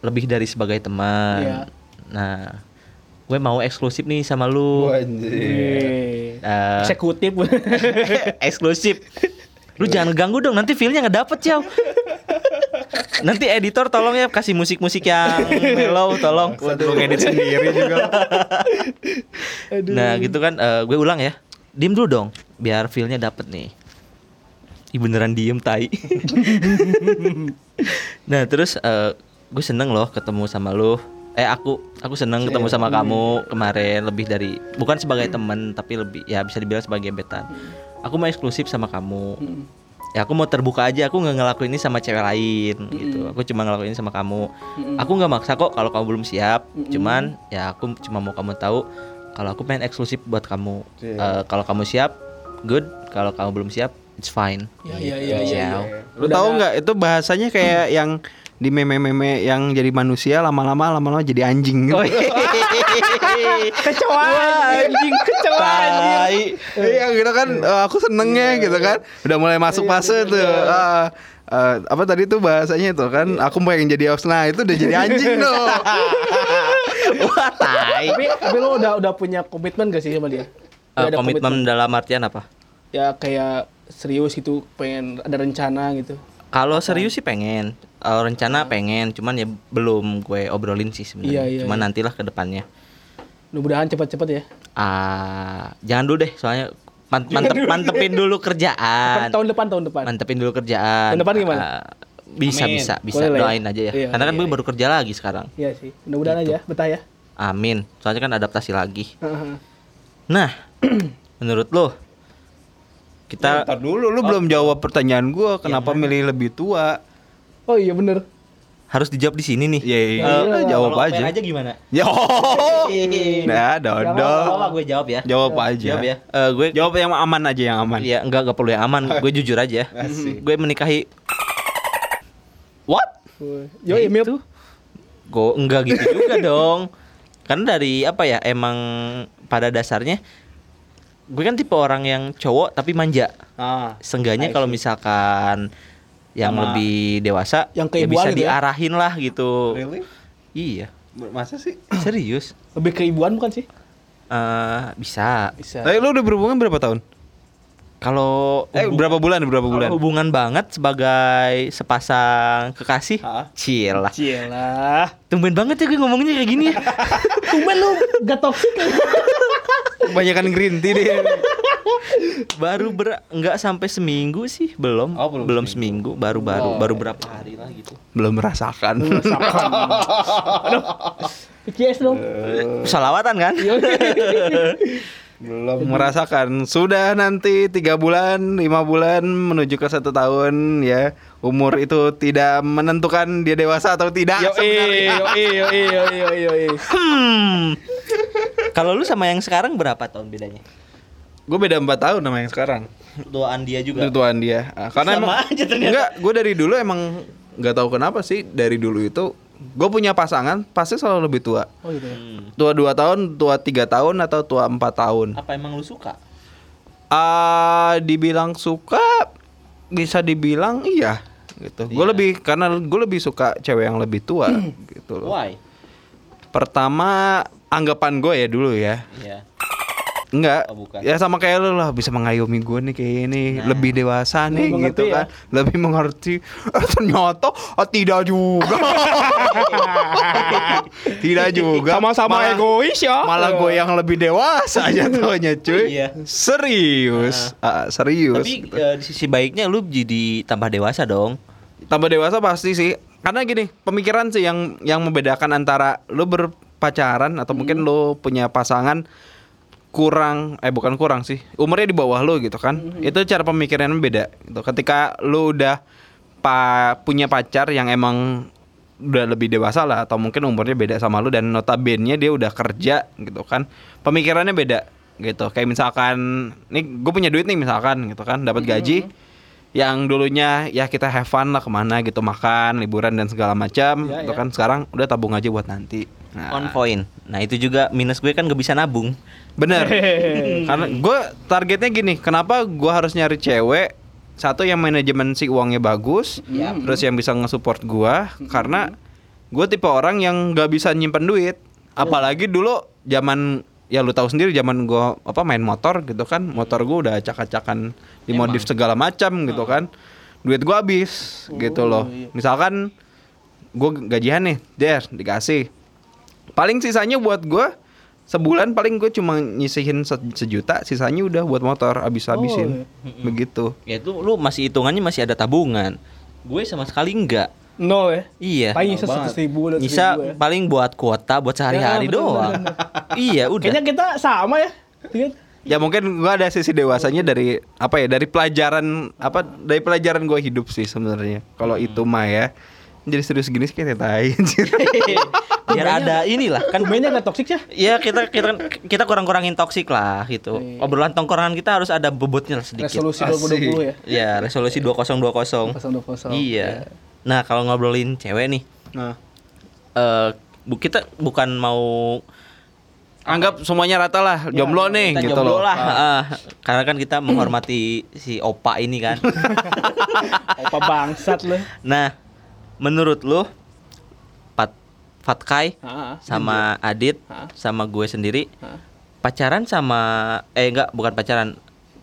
[SPEAKER 2] lebih dari sebagai teman.
[SPEAKER 1] Iya.
[SPEAKER 2] nah gue mau eksklusif nih sama lu. Eh,
[SPEAKER 1] Eksekutif.
[SPEAKER 2] eksklusif. Lu jangan ganggu dong nanti feelnya nggak dapet Ciao. Nanti editor tolong ya kasih musik-musik yang mellow tolong.
[SPEAKER 3] Waduh, ngedit sendiri juga.
[SPEAKER 2] nah gitu kan. Eh, gue ulang ya. Diem dulu dong biar feelnya dapet nih. Ih beneran diem tai. Nah terus eh, gue seneng loh ketemu sama lu Eh aku aku seneng ketemu sama kamu kemarin lebih dari bukan sebagai teman tapi lebih ya bisa dibilang sebagai gebetan. Aku mau eksklusif sama kamu. Ya aku mau terbuka aja. Aku nggak ngelakuin ini sama cewek lain gitu. Aku cuma ngelakuin ini sama kamu. Aku nggak maksa kok kalau kamu belum siap. Cuman ya aku cuma mau kamu tahu kalau aku pengen eksklusif buat kamu. Eh, kalau kamu siap, good. Kalau kamu belum siap, it's fine.
[SPEAKER 1] Iya iya iya iya.
[SPEAKER 3] Lu tahu nggak itu bahasanya kayak yang di meme-meme yang jadi manusia lama-lama lama-lama jadi anjing gitu.
[SPEAKER 2] Oh, iya.
[SPEAKER 1] Kecoa anjing, kecoa anjing.
[SPEAKER 3] Iya gitu kan eh, aku senengnya gitu kan. Udah mulai masuk fase tuh. Ah, eh, apa tadi tuh bahasanya itu kan aku pengen jadi host nah itu udah jadi anjing dong.
[SPEAKER 2] Wah, tai.
[SPEAKER 1] Tapi tapi lo udah udah punya komitmen gak sih sama dia? Udah ada
[SPEAKER 2] komitmen dalam artian apa?
[SPEAKER 1] Ya kayak serius itu pengen ada rencana gitu.
[SPEAKER 2] Kalau serius sih pengen, Kalau rencana pengen, cuman ya belum gue obrolin sih sebenarnya.
[SPEAKER 1] Iya, iya,
[SPEAKER 2] cuman
[SPEAKER 1] iya.
[SPEAKER 2] nantilah ke depannya.
[SPEAKER 1] Mudah-mudahan cepat-cepat ya.
[SPEAKER 2] Ah, jangan dulu deh, soalnya man- mantep, mantepin dulu kerjaan.
[SPEAKER 1] tahun depan tahun depan.
[SPEAKER 2] Mantepin dulu kerjaan.
[SPEAKER 1] Tahun depan gimana?
[SPEAKER 2] Ah, bisa
[SPEAKER 3] Amin.
[SPEAKER 2] bisa bisa
[SPEAKER 1] Boleh lah ya?
[SPEAKER 2] doain aja ya.
[SPEAKER 1] Iya,
[SPEAKER 2] Karena kan
[SPEAKER 1] iya,
[SPEAKER 2] gue baru kerja lagi sekarang.
[SPEAKER 1] Iya sih. Mudah-mudahan aja betah ya.
[SPEAKER 2] Amin. Soalnya kan adaptasi lagi.
[SPEAKER 1] Heeh.
[SPEAKER 2] Nah, menurut lo kita
[SPEAKER 3] Ntar dulu lu belum jawab pertanyaan gua kenapa milih lebih tua.
[SPEAKER 1] oh iya bener.
[SPEAKER 2] harus dijawab di sini nih.
[SPEAKER 3] Ya, iya,
[SPEAKER 1] iya, iya.
[SPEAKER 3] jawab
[SPEAKER 2] Kalau
[SPEAKER 3] aja.
[SPEAKER 2] aja gimana?
[SPEAKER 3] Ya, nah, dodol.
[SPEAKER 2] apa-apa gue jawab ya.
[SPEAKER 3] Jawab aja.
[SPEAKER 2] Jawab ya. Eh, gue
[SPEAKER 3] Jawab yang aman aja yang aman.
[SPEAKER 2] Iya, enggak enggak perlu yang aman. gue jujur aja. Gue menikahi What?
[SPEAKER 1] Yo email tuh.
[SPEAKER 2] Gue enggak gitu juga dong. Karena dari apa ya? Emang pada dasarnya gue kan tipe orang yang cowok tapi manja.
[SPEAKER 3] Ah.
[SPEAKER 2] Seenggaknya kalau misalkan yang
[SPEAKER 3] Sama-
[SPEAKER 2] lebih dewasa
[SPEAKER 1] Yang
[SPEAKER 2] ya bisa
[SPEAKER 1] gitu ya?
[SPEAKER 2] diarahin lah gitu.
[SPEAKER 3] Really?
[SPEAKER 2] Iya,
[SPEAKER 3] Masa sih?
[SPEAKER 2] serius.
[SPEAKER 1] Lebih keibuan bukan sih?
[SPEAKER 2] Eh bisa.
[SPEAKER 1] Bisa.
[SPEAKER 3] Tapi lu udah berhubungan berapa tahun?
[SPEAKER 2] Kalau
[SPEAKER 3] Eh, berapa bulan? Berapa bulan?
[SPEAKER 2] hubungan banget sebagai sepasang kekasih,
[SPEAKER 3] Ha?
[SPEAKER 2] cil lah.
[SPEAKER 1] Cielah.
[SPEAKER 2] Tumben banget ya gue ngomongnya kayak gini ya.
[SPEAKER 1] Tumben lu gak toxic ya?
[SPEAKER 3] Kebanyakan green tea deh.
[SPEAKER 2] baru ber nggak sampai seminggu sih, belum.
[SPEAKER 3] Oh, belum
[SPEAKER 2] belum seminggu, baru baru baru berapa hari lah gitu.
[SPEAKER 3] Belum merasakan.
[SPEAKER 1] Aduh. PCS dong.
[SPEAKER 2] Salawatan kan?
[SPEAKER 1] Yo.
[SPEAKER 3] Belum merasakan. Sudah nanti tiga bulan, lima bulan menuju ke satu tahun ya. Umur itu tidak menentukan dia dewasa atau tidak.
[SPEAKER 1] Yo
[SPEAKER 3] sebenarnya.
[SPEAKER 1] yo yo yo yo yo yo.
[SPEAKER 2] Hmm. Kalau lu sama yang sekarang berapa tahun bedanya?
[SPEAKER 3] Gue beda empat tahun sama yang sekarang.
[SPEAKER 2] Tuaan dia juga.
[SPEAKER 3] Itu tuan dia. Ah, Karena
[SPEAKER 2] Sama
[SPEAKER 3] emang,
[SPEAKER 2] aja ternyata.
[SPEAKER 3] Enggak, gue dari dulu emang nggak tahu kenapa sih dari dulu itu gue punya pasangan pasti selalu lebih tua.
[SPEAKER 1] Oh gitu ya.
[SPEAKER 2] Hmm.
[SPEAKER 3] Tua dua tahun, tua tiga tahun atau tua empat tahun.
[SPEAKER 2] Apa emang lu suka?
[SPEAKER 3] Ah, dibilang suka bisa dibilang iya gitu. Gue
[SPEAKER 2] Iya.
[SPEAKER 3] lebih karena gue lebih suka cewek yang lebih tua gitu loh.
[SPEAKER 2] Why?
[SPEAKER 3] Pertama anggapan gue ya dulu ya.
[SPEAKER 2] Iya.
[SPEAKER 3] Enggak.
[SPEAKER 2] Oh, bukan.
[SPEAKER 3] Ya sama kayak lu lah bisa mengayomi gue nih kayak ini
[SPEAKER 2] Nah.
[SPEAKER 3] lebih dewasa nih
[SPEAKER 1] Lebih
[SPEAKER 3] gitu
[SPEAKER 1] ya?
[SPEAKER 3] kan. Lebih mengerti. Eh, ternyata ah, tidak juga. tidak juga.
[SPEAKER 1] Sama-sama
[SPEAKER 3] Malah-
[SPEAKER 1] egois ya.
[SPEAKER 3] Malah gue yang lebih dewasa aja taunya cuy.
[SPEAKER 2] Iya.
[SPEAKER 3] Serius. Ah, serius.
[SPEAKER 2] Tapi eh, di sisi baiknya lu jadi tambah dewasa dong.
[SPEAKER 3] tambah dewasa pasti sih karena gini pemikiran sih yang yang membedakan antara lu berpacaran atau mungkin lu punya pasangan kurang eh bukan kurang sih umurnya di bawah lu gitu kan. Itu cara pemikirannya beda gitu. Ketika lu udah pa, punya pacar yang emang udah lebih dewasa lah atau mungkin umurnya beda sama lu dan notabene dia udah kerja gitu kan pemikirannya beda gitu. Kayak misalkan nih gue punya duit nih misalkan gitu kan dapat gaji yang dulunya ya kita have fun lah ke mana gitu makan liburan dan segala macam
[SPEAKER 1] Ya,
[SPEAKER 3] gitu
[SPEAKER 1] ya.
[SPEAKER 3] kan. Sekarang udah tabung aja buat nanti nah,
[SPEAKER 2] On point. Nah itu juga minus gue kan gak bisa nabung.
[SPEAKER 3] bener. Karena gue targetnya gini kenapa gue harus nyari cewek? Satu yang manajemen si uangnya bagus
[SPEAKER 2] Iya.
[SPEAKER 3] terus yang bisa nge-support gue karena gue tipe orang yang gak bisa nyimpen duit. Apalagi dulu zaman ya lu tahu sendiri zaman gua apa main motor gitu kan. Motor gua udah acak-acakan dimodif segala macam gitu kan. Duit gua habis gitu loh.
[SPEAKER 1] Iya.
[SPEAKER 3] misalkan gua gajian nih der dikasih paling sisanya buat gua sebulan paling gue cuma nyisihin se- sejuta sisanya udah buat motor habis habisin begitu
[SPEAKER 2] Ya itu lu masih hitungannya masih ada tabungan. Gue sama sekali enggak.
[SPEAKER 1] Nol ya.
[SPEAKER 2] Iya.
[SPEAKER 1] Paling nyisa seratus ribu ribu ya.
[SPEAKER 2] paling buat kuota buat sehari-hari
[SPEAKER 1] Ya,
[SPEAKER 2] doang.
[SPEAKER 1] bener,
[SPEAKER 2] iya, udah.
[SPEAKER 1] Kayaknya kita sama ya. Iya.
[SPEAKER 3] ya mungkin gua ada sisi dewasanya dari apa ya dari pelajaran apa dari pelajaran gua hidup sih sebenarnya kalau itu mah ya jadi serius gini sih kayak tai anjir.
[SPEAKER 2] Biar ada inilah kan
[SPEAKER 1] Mainnya gak toksik ya?
[SPEAKER 2] Ya kita kita kita kurang-kurangin toksik lah gitu.
[SPEAKER 1] Iya.
[SPEAKER 2] Obrolan tongkrongan kita harus ada bobotnya sedikit.
[SPEAKER 1] Resolusi
[SPEAKER 3] Asik.
[SPEAKER 1] 2020 ya.
[SPEAKER 2] Ya, resolusi 2020.
[SPEAKER 1] 020.
[SPEAKER 2] Iya. Nah, kalau ngobrolin cewek nih,
[SPEAKER 3] nah
[SPEAKER 2] eh bu, kita bukan mau
[SPEAKER 3] anggap semuanya rata lah jomblo nih
[SPEAKER 2] kita
[SPEAKER 3] gitu
[SPEAKER 2] jomblo
[SPEAKER 3] loh
[SPEAKER 2] lah. ah. karena kan kita menghormati si opa ini kan.
[SPEAKER 1] Apa bangsat lu.
[SPEAKER 2] nah, menurut lu Pat Fatkai
[SPEAKER 1] Heeh.
[SPEAKER 2] sama Adit
[SPEAKER 1] Hah?
[SPEAKER 2] sama gue sendiri
[SPEAKER 1] Hah?
[SPEAKER 2] pacaran sama eh enggak bukan pacaran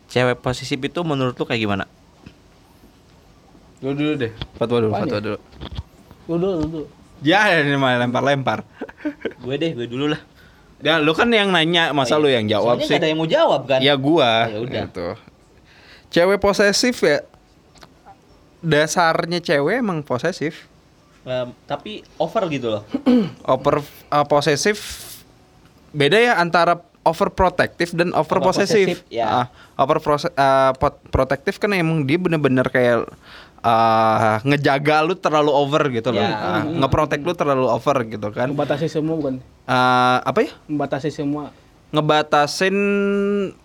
[SPEAKER 2] cewek posesif itu menurut lu kayak gimana
[SPEAKER 3] dulu dulu deh fatwa dulu fatwa
[SPEAKER 1] ya?
[SPEAKER 3] dulu
[SPEAKER 1] Lu dulu, lu dulu.
[SPEAKER 3] ya ini mah lempar lempar
[SPEAKER 2] gue deh gue dulu lah
[SPEAKER 3] ya lu kan yang nanya masa lu yang jawab
[SPEAKER 2] Soalnya
[SPEAKER 3] sih
[SPEAKER 2] nggak ada yang mau jawab kan
[SPEAKER 3] Ya gua.
[SPEAKER 2] Ya udah.
[SPEAKER 3] Gitu. Cewek posesif ya. Dasarnya cewek emang posesif.
[SPEAKER 2] Em, tapi over gitu loh
[SPEAKER 3] Over uh, posesif beda ya antara overprotective dan over
[SPEAKER 2] Overpossessive,
[SPEAKER 3] posesif.
[SPEAKER 2] ya.
[SPEAKER 3] Ah, over uh, protective kan emang dia bener-bener kayak uh, ngejaga lu terlalu over gitu loh.
[SPEAKER 2] Ya.
[SPEAKER 3] Ah, ngeprotect lu terlalu over gitu kan.
[SPEAKER 1] Membatasi semua bukan?
[SPEAKER 3] Uh, apa ya?
[SPEAKER 1] Membatasi semua.
[SPEAKER 3] Ngebatasin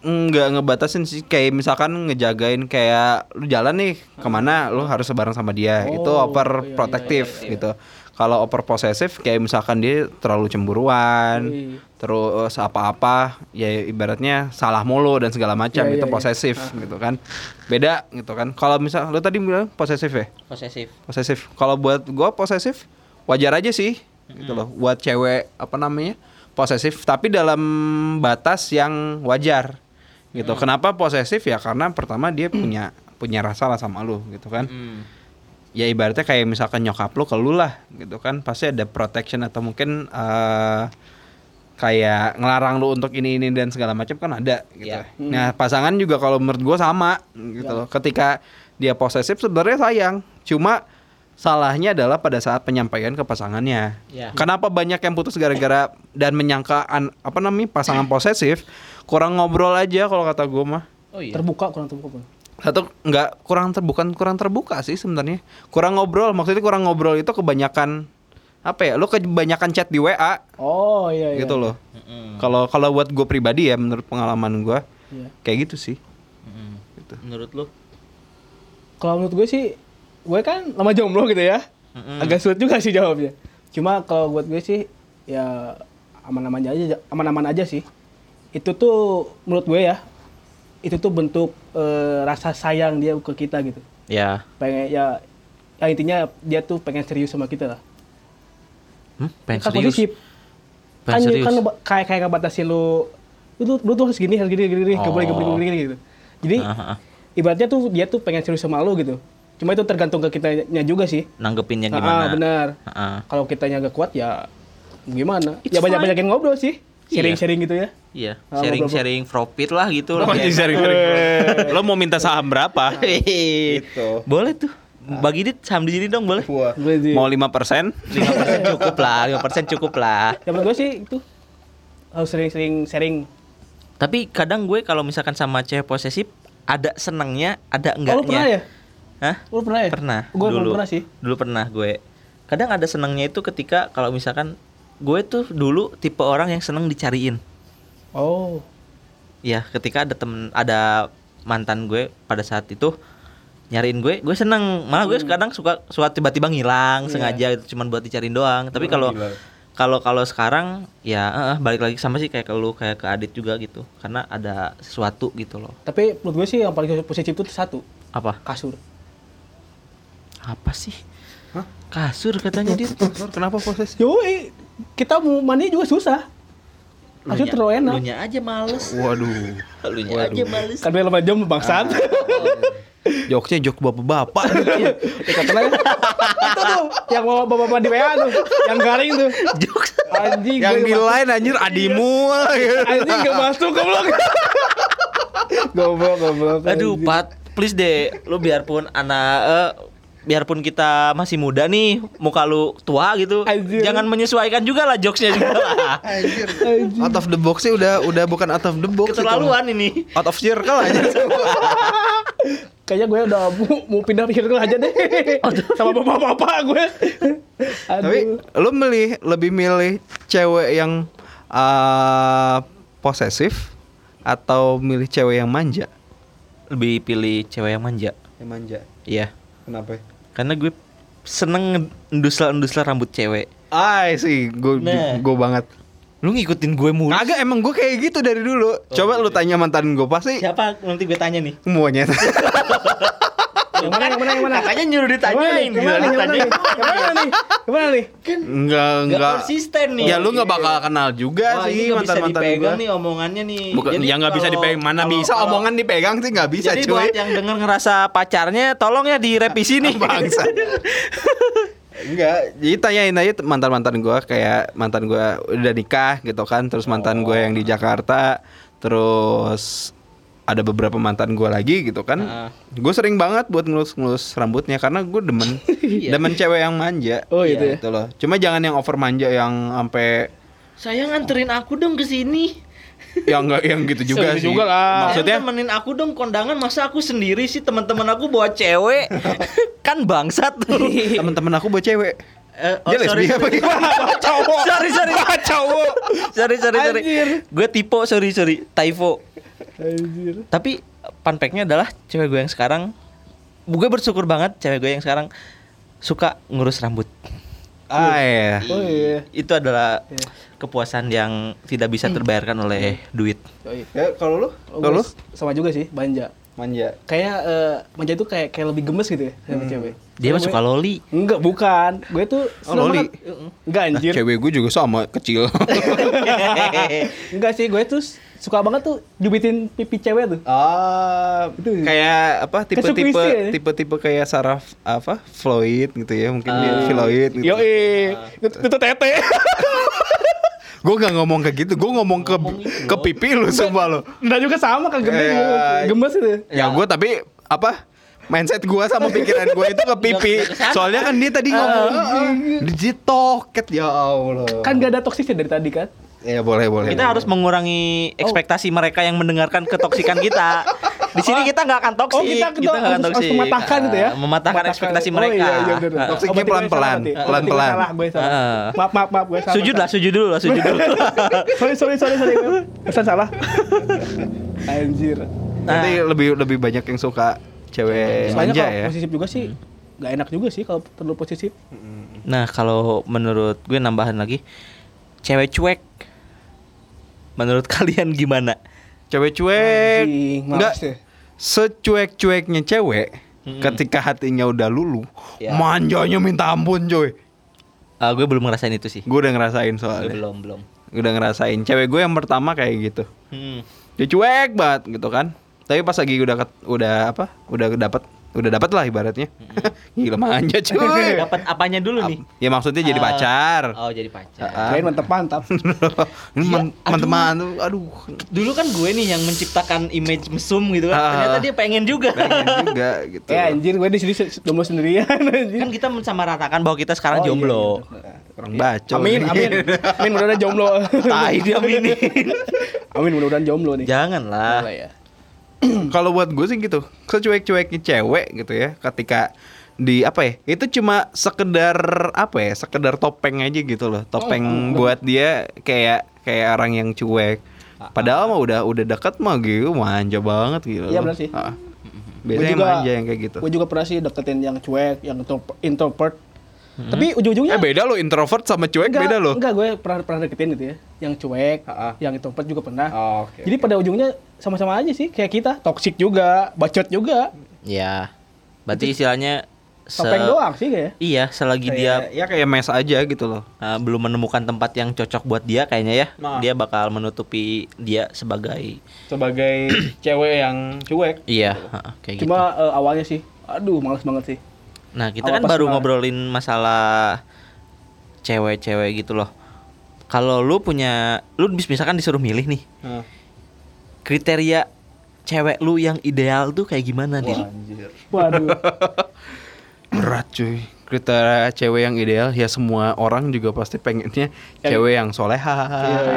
[SPEAKER 3] nggak ngebatasin sih kayak misalkan ngejagain kayak lu jalan nih ke mana? Lu harus bareng sama dia.
[SPEAKER 1] Oh,
[SPEAKER 3] itu over
[SPEAKER 1] iya,
[SPEAKER 3] protective gitu. Kalau over possessive kayak misalkan dia terlalu cemburuan
[SPEAKER 1] Iya.
[SPEAKER 3] terus apa-apa ya ibaratnya salah mulu dan segala macam
[SPEAKER 1] Iya,
[SPEAKER 3] itu
[SPEAKER 1] iya, iya.
[SPEAKER 3] posesif gitu kan. Beda gitu kan. Kalau misal lu tadi bilang posesif ya?
[SPEAKER 2] Posesif
[SPEAKER 3] posesif kalau buat gua posesif wajar aja sih gitu loh. Buat cewek apa namanya posesif tapi dalam batas yang wajar gitu kenapa posesif ya karena pertama dia punya punya rasa lah sama lu gitu kan
[SPEAKER 2] Hmm.
[SPEAKER 3] ya ibaratnya kayak misalkan nyokap lu ke lu lah gitu kan pasti ada protection atau mungkin eh kayak ngelarang lu untuk ini ini dan segala macam kan ada gitu.
[SPEAKER 2] Iya.
[SPEAKER 3] Nah, pasangan juga kalau menurut gua sama gitu loh. Ketika dia posesif sebenarnya sayang, cuma salahnya adalah pada saat penyampaian ke pasangannya.
[SPEAKER 2] Iya.
[SPEAKER 3] Kenapa banyak yang putus gara-gara dan menyangka an- apa namanya pasangan posesif kurang ngobrol aja kalau kata gua mah
[SPEAKER 2] oh iya
[SPEAKER 1] Terbuka kurang terbuka pun.
[SPEAKER 3] satu nggak kurang terbuka kurang terbuka sih sebenarnya kurang ngobrol maksudnya kurang ngobrol itu kebanyakan apa ya lu kebanyakan chat di WA
[SPEAKER 1] Oh iya iya.
[SPEAKER 3] gitu loh kalau kalau buat gue pribadi ya menurut pengalaman gue
[SPEAKER 1] Iya.
[SPEAKER 3] kayak gitu sih
[SPEAKER 2] Mm-mm.
[SPEAKER 3] gitu.
[SPEAKER 2] menurut lu
[SPEAKER 1] Kalau menurut gue sih, gue kan lama jomblo gitu ya.
[SPEAKER 2] Mm-mm.
[SPEAKER 1] Agak sulit juga sih jawabnya. Cuma kalau buat gue sih ya aman-aman aja aman-aman aja sih. Itu tuh menurut gue ya itu tuh bentuk eh, rasa sayang dia ke kita gitu.
[SPEAKER 2] ya
[SPEAKER 1] Pengen ya ya intinya dia tuh pengen serius sama kita lah.
[SPEAKER 2] hmm? pengen
[SPEAKER 1] kan
[SPEAKER 2] serius
[SPEAKER 1] posisi
[SPEAKER 2] pengen
[SPEAKER 1] kan,
[SPEAKER 2] serius
[SPEAKER 1] kan kayak kayak ngebatasin lu lu, lu tuh harus gini harus gini gini, gini gak boleh gak boleh boleh gini gitu. Jadi
[SPEAKER 2] Ah, ah, ah.
[SPEAKER 1] ibaratnya tuh dia tuh pengen serius sama lu gitu. Cuma itu tergantung ke kitanya juga sih.
[SPEAKER 2] nanggepinnya
[SPEAKER 1] Ah,
[SPEAKER 2] gimana
[SPEAKER 1] benar.
[SPEAKER 2] Ah, ah.
[SPEAKER 1] Kalau kitanya agak kuat ya gimana?
[SPEAKER 2] It's
[SPEAKER 1] ya banyak banyakin ngobrol sih. Sharing-sharing gitu ya.
[SPEAKER 2] iya
[SPEAKER 1] Ah,
[SPEAKER 2] sharing
[SPEAKER 1] ngobrol-ngobrol.
[SPEAKER 2] sharing profit lah gitu
[SPEAKER 3] Lo
[SPEAKER 2] lah
[SPEAKER 3] masih sering lo mau minta saham berapa
[SPEAKER 2] gitu boleh tuh bagi dit saham di sini dong boleh
[SPEAKER 3] mau lima persen
[SPEAKER 2] 5% cukup lah 5% cukup lah
[SPEAKER 1] Ya gue sih itu harus sering-sering sharing.
[SPEAKER 2] tapi kadang gue kalau misalkan sama cewek posesif ada senangnya ada
[SPEAKER 1] Oh,
[SPEAKER 2] enggaknya
[SPEAKER 1] lu pernah ya?
[SPEAKER 2] Hah?
[SPEAKER 1] Lu pernah ya?
[SPEAKER 2] pernah
[SPEAKER 1] Gue
[SPEAKER 2] dulu
[SPEAKER 1] pernah sih.
[SPEAKER 2] dulu pernah gue kadang ada senangnya itu ketika kalau misalkan gue tuh dulu tipe orang yang seneng dicariin
[SPEAKER 1] Oh.
[SPEAKER 2] ya ketika ada temen ada mantan gue pada saat itu nyariin gue gue seneng malah gue kadang suka suka tiba-tiba ngilang
[SPEAKER 1] Hmm. Iya.
[SPEAKER 2] sengaja itu cuman buat dicariin doang tapi kalau kalau kalau sekarang ya eh, balik lagi sama sih kayak ke lu kayak ke Adit juga gitu karena ada sesuatu gitu loh
[SPEAKER 1] Tapi menurut gue sih yang paling positif itu satu,
[SPEAKER 2] apa
[SPEAKER 1] kasur.
[SPEAKER 2] Apa sih kasur katanya dia
[SPEAKER 3] kenapa posesif
[SPEAKER 1] Yo, kita mau mandi juga susah. Harusnya terlalu enak.
[SPEAKER 2] Lu nya aja males.
[SPEAKER 3] Waduh.
[SPEAKER 2] Lu nya aja males.
[SPEAKER 1] Kan lemah jam bangsat.
[SPEAKER 3] Jokesnya jok bapak-bapak.
[SPEAKER 1] Ya kata lah. Itu tuh yang bawa bapak-bapak di WA tuh, yang garing tuh.
[SPEAKER 2] Jokes.
[SPEAKER 1] Anjing
[SPEAKER 3] yang di line anjir gitu.
[SPEAKER 1] masuk. Anjing gak masuk goblok. Goblok goblok.
[SPEAKER 2] Aduh. Pat, please deh, lu biarpun anak eh, biarpun kita masih muda nih, muka lu tua gitu,
[SPEAKER 1] Anjir.
[SPEAKER 2] jangan menyesuaikan juga lah jokesnya juga lah.
[SPEAKER 3] Anjir. Out of the box sih udah udah bukan out of the box. itu.
[SPEAKER 2] Keterlaluan ini.
[SPEAKER 3] Out of circle aja.
[SPEAKER 1] Kayaknya gue udah mau, mau pindah pikir aja deh. Sama bapak-bapak gue.
[SPEAKER 3] Tapi
[SPEAKER 1] Aduh.
[SPEAKER 3] lu milih lebih milih cewek yang uh, posesif atau milih cewek yang manja?
[SPEAKER 2] Lebih pilih cewek yang manja.
[SPEAKER 3] Yang manja.
[SPEAKER 2] Iya.
[SPEAKER 3] Kenapa?
[SPEAKER 2] Karena gue seneng ndusel-ndusel rambut cewek.
[SPEAKER 3] Ay sih, gue
[SPEAKER 2] Nah.
[SPEAKER 3] gue banget.
[SPEAKER 2] Lu ngikutin gue mulu.
[SPEAKER 3] Kagak emang gue kayak gitu dari dulu. Coba lu tanya mantan gue pasti
[SPEAKER 2] Siapa nanti gue tanya nih.
[SPEAKER 3] semuanya.
[SPEAKER 1] Yang mana yang mana yang mana?
[SPEAKER 2] Katanya nyuruh
[SPEAKER 1] Yang nih?
[SPEAKER 2] ditanyain.
[SPEAKER 1] Yang nih? Yang mana nih? Yang mana nih? Yang mana nih?
[SPEAKER 3] Enggak
[SPEAKER 2] Gak
[SPEAKER 3] enggak.
[SPEAKER 2] konsisten nih.
[SPEAKER 3] Ya lu nggak bakal kenal juga sih
[SPEAKER 2] ini nggak bisa
[SPEAKER 3] mantan-mantan
[SPEAKER 2] dipegang
[SPEAKER 3] gue.
[SPEAKER 2] nih omongannya nih.
[SPEAKER 3] Bukan,
[SPEAKER 2] Jadi
[SPEAKER 3] ya nggak bisa dipegang. Mana bisa omongan dipegang sih nggak bisa
[SPEAKER 2] Jadi
[SPEAKER 3] cuy.
[SPEAKER 2] buat yang denger ngerasa pacarnya, tolong ya direvisi nih.
[SPEAKER 3] Bangsa. Enggak, jadi tanyain aja mantan-mantan gue kayak mantan gue udah nikah gitu kan, terus mantan gue yang di Jakarta, terus ada beberapa mantan gue lagi gitu kan.
[SPEAKER 2] Heeh.
[SPEAKER 3] Gue sering banget buat ngelus-ngelus rambutnya karena gue demen, demen cewek yang manja.
[SPEAKER 1] Oh, itu ya?
[SPEAKER 3] Gitu loh. Cuma jangan yang over manja yang sampai
[SPEAKER 2] Saya nganterin aku dong ke sini.
[SPEAKER 3] yang enggak yang gitu juga
[SPEAKER 1] Segitu
[SPEAKER 3] sih.
[SPEAKER 1] juga lah.
[SPEAKER 3] Maksudnya
[SPEAKER 2] Saya temenin aku dong kondangan masa aku sendiri sih teman-teman aku bawa cewek. kan bangsat tuh.
[SPEAKER 3] teman-teman aku buat cewek.
[SPEAKER 2] Eh,
[SPEAKER 3] Dia lesbi apa gimana?
[SPEAKER 1] Cowok.
[SPEAKER 2] Sorry sorry.
[SPEAKER 1] Cowok.
[SPEAKER 2] sorry sorry sorry.
[SPEAKER 1] Anjir.
[SPEAKER 2] Gue tipe sorry sorry. Typo.
[SPEAKER 1] Anjir.
[SPEAKER 2] Tapi fun fact-nya adalah cewek gue yang sekarang gue bersyukur banget cewek gue yang sekarang suka ngurus rambut.
[SPEAKER 3] Ah iya.
[SPEAKER 1] Oh iya.
[SPEAKER 2] Itu adalah
[SPEAKER 1] Iya.
[SPEAKER 2] kepuasan yang tidak bisa terbayarkan oleh duit.
[SPEAKER 1] Yoi.
[SPEAKER 3] Ya kalau lu? Kalau lu?
[SPEAKER 1] sama juga sih, manja.
[SPEAKER 3] Manja.
[SPEAKER 1] Kayak eh, manja itu kayak kayak lebih gemes gitu ya sama cewek.
[SPEAKER 2] Dia mah
[SPEAKER 1] Gue-
[SPEAKER 2] suka loli.
[SPEAKER 1] Enggak, bukan. Gue tuh
[SPEAKER 3] Oh, loli.
[SPEAKER 1] banget. Enggak
[SPEAKER 3] Nah,
[SPEAKER 1] anjir.
[SPEAKER 3] cewek gue juga sama kecil.
[SPEAKER 1] Enggak sih, gue tuh suka banget tuh jubitin pipi cewek tuh.
[SPEAKER 3] Ah,
[SPEAKER 1] Itu.
[SPEAKER 3] kayak apa tipe-tipe
[SPEAKER 1] ya?
[SPEAKER 3] tipe-tipe kayak saraf apa Floyd gitu ya, mungkin dia
[SPEAKER 2] Ah.
[SPEAKER 3] Floyd gitu.
[SPEAKER 1] Yo, itu, itu tete.
[SPEAKER 3] Gue gak ngomong kayak gitu, gue ngomong ke
[SPEAKER 2] Ngomong itu,
[SPEAKER 3] ke pipi lu semua lo.
[SPEAKER 1] Enggak juga sama kan gemes,
[SPEAKER 3] Eh,
[SPEAKER 1] gemes itu.
[SPEAKER 3] Ya gue tapi apa mindset gue sama pikiran gue itu ke pipi. Soalnya kan dia tadi ngomong di toket ya Allah.
[SPEAKER 1] Kan gak ada toksisnya dari tadi kan.
[SPEAKER 3] Ya boleh boleh.
[SPEAKER 2] Kita harus mengurangi ekspektasi mereka yang mendengarkan ketoksikan kita. Di sini kita nggak akan toksik.
[SPEAKER 1] Oh, kita, kita,
[SPEAKER 2] nggak akan toksik.
[SPEAKER 1] mematahkan gitu ya.
[SPEAKER 2] Ah, mematahkan ekspektasi mereka.
[SPEAKER 1] Oh, iya, iya, bener.
[SPEAKER 2] Ah,
[SPEAKER 3] Toksiknya
[SPEAKER 1] Oh, salah. Oh, gue salah, gue salah.
[SPEAKER 2] Ah.
[SPEAKER 1] Maaf, maaf, maaf, gue salah.
[SPEAKER 2] Sujud lah, sujud dulu lah, sujud dulu.
[SPEAKER 1] sorry, sorry, sorry, sorry. Pesan salah. Anjir.
[SPEAKER 3] Nanti lebih lebih banyak yang suka cewek
[SPEAKER 1] Soalnya
[SPEAKER 3] manja
[SPEAKER 1] kalau
[SPEAKER 3] ya.
[SPEAKER 1] posesif juga sih gak enak juga sih kalau terlalu posesif.
[SPEAKER 2] Nah, kalau menurut gue nambahan lagi, cewek cuek. Menurut kalian gimana?
[SPEAKER 3] Cewek cuek.
[SPEAKER 1] Anjing, males
[SPEAKER 3] Enggak. Secuek-cueknya cewek ketika hatinya udah lulu,
[SPEAKER 2] Ya.
[SPEAKER 3] manjanya minta ampun coy.
[SPEAKER 2] Ah, gue belum ngerasain itu sih.
[SPEAKER 3] Gue udah ngerasain
[SPEAKER 2] Gue
[SPEAKER 3] soalnya.
[SPEAKER 2] belum, belum.
[SPEAKER 3] Udah ngerasain. Cewek gue yang pertama kayak gitu.
[SPEAKER 2] Hmm.
[SPEAKER 3] Dia cuek banget gitu kan. Tapi pas lagi udah ket- udah apa? Udah dapat udah dapat lah ibaratnya. Gila manja cuy.
[SPEAKER 2] Dapat apanya dulu nih?
[SPEAKER 3] ya maksudnya jadi
[SPEAKER 2] Ah.
[SPEAKER 3] pacar.
[SPEAKER 2] Oh, jadi pacar.
[SPEAKER 3] Ah.
[SPEAKER 1] Kirain mantap-mantap.
[SPEAKER 3] Ini
[SPEAKER 2] Ya,
[SPEAKER 3] man- teman-teman aduh.
[SPEAKER 2] Dulu kan gue nih yang menciptakan image mesum gitu kan. Ternyata dia pengen juga.
[SPEAKER 3] Pengen juga gitu.
[SPEAKER 1] Eh anjir, gue di sini jomblo sendirian anjir.
[SPEAKER 2] kan kita sama ratakan bahwa kita sekarang
[SPEAKER 1] Oh, iya,
[SPEAKER 2] jomblo.
[SPEAKER 1] iya.
[SPEAKER 3] Orang bacot.
[SPEAKER 1] Amin, amin. Amin mudah-mudahan jomblo.
[SPEAKER 2] Tai dia ini.
[SPEAKER 1] Amin mudah-mudahan jomblo nih.
[SPEAKER 2] Janganlah.
[SPEAKER 1] Ya.
[SPEAKER 3] Kalau buat gue sih gitu, secuek-cueknya cewek gitu ya, ketika di apa ya? Itu cuma sekedar apa ya? Sekedar topeng aja gitu loh. Topeng
[SPEAKER 1] Oh,
[SPEAKER 3] buat dia kayak kayak orang yang cuek. Padahal mah udah udah dekat mah gitu, manja banget gitu.
[SPEAKER 1] Iya, benar sih.
[SPEAKER 3] Ah.
[SPEAKER 1] Gua
[SPEAKER 3] Biasanya
[SPEAKER 1] juga-
[SPEAKER 3] manja yang kayak gitu.
[SPEAKER 1] Gue juga pernah sih deketin yang cuek, yang introvert. Tapi ujung-ujungnya
[SPEAKER 3] Eh beda loh introvert sama cuek
[SPEAKER 1] enggak,
[SPEAKER 3] beda loh.
[SPEAKER 1] Enggak, gue pernah pernah deketin gitu ya. Yang cuek,
[SPEAKER 3] Ah, ah.
[SPEAKER 1] yang introvert juga pernah.
[SPEAKER 3] Oh, oke,
[SPEAKER 1] Jadi pada ujungnya sama-sama aja sih kayak kita, toxic juga, bacot juga.
[SPEAKER 2] Ya. Berarti istilahnya se-
[SPEAKER 1] Topeng doang sih kayak.
[SPEAKER 2] Iya, selagi dia
[SPEAKER 3] Kayak- ya kayak mes aja gitu loh.
[SPEAKER 2] uh, belum menemukan tempat yang cocok buat dia kayaknya ya,
[SPEAKER 3] Nah.
[SPEAKER 2] dia bakal menutupi dia sebagai
[SPEAKER 3] Sebagai cewek yang cuek.
[SPEAKER 2] iya, ha, kayak gitu.
[SPEAKER 1] Cuma eh, awalnya sih, aduh males banget sih.
[SPEAKER 2] Nah, kita
[SPEAKER 1] awal
[SPEAKER 2] kan baru
[SPEAKER 1] kenal.
[SPEAKER 2] ngobrolin masalah cewek-cewek gitu loh. Kalau lu punya lu bis- misalkan disuruh milih nih,
[SPEAKER 3] Nah.
[SPEAKER 2] kriteria cewek lu yang ideal tuh kayak gimana, Din?
[SPEAKER 1] Waduh.
[SPEAKER 3] Berat cuy. Kriteria cewek yang ideal ya semua orang juga pasti pengennya cewek yang soleha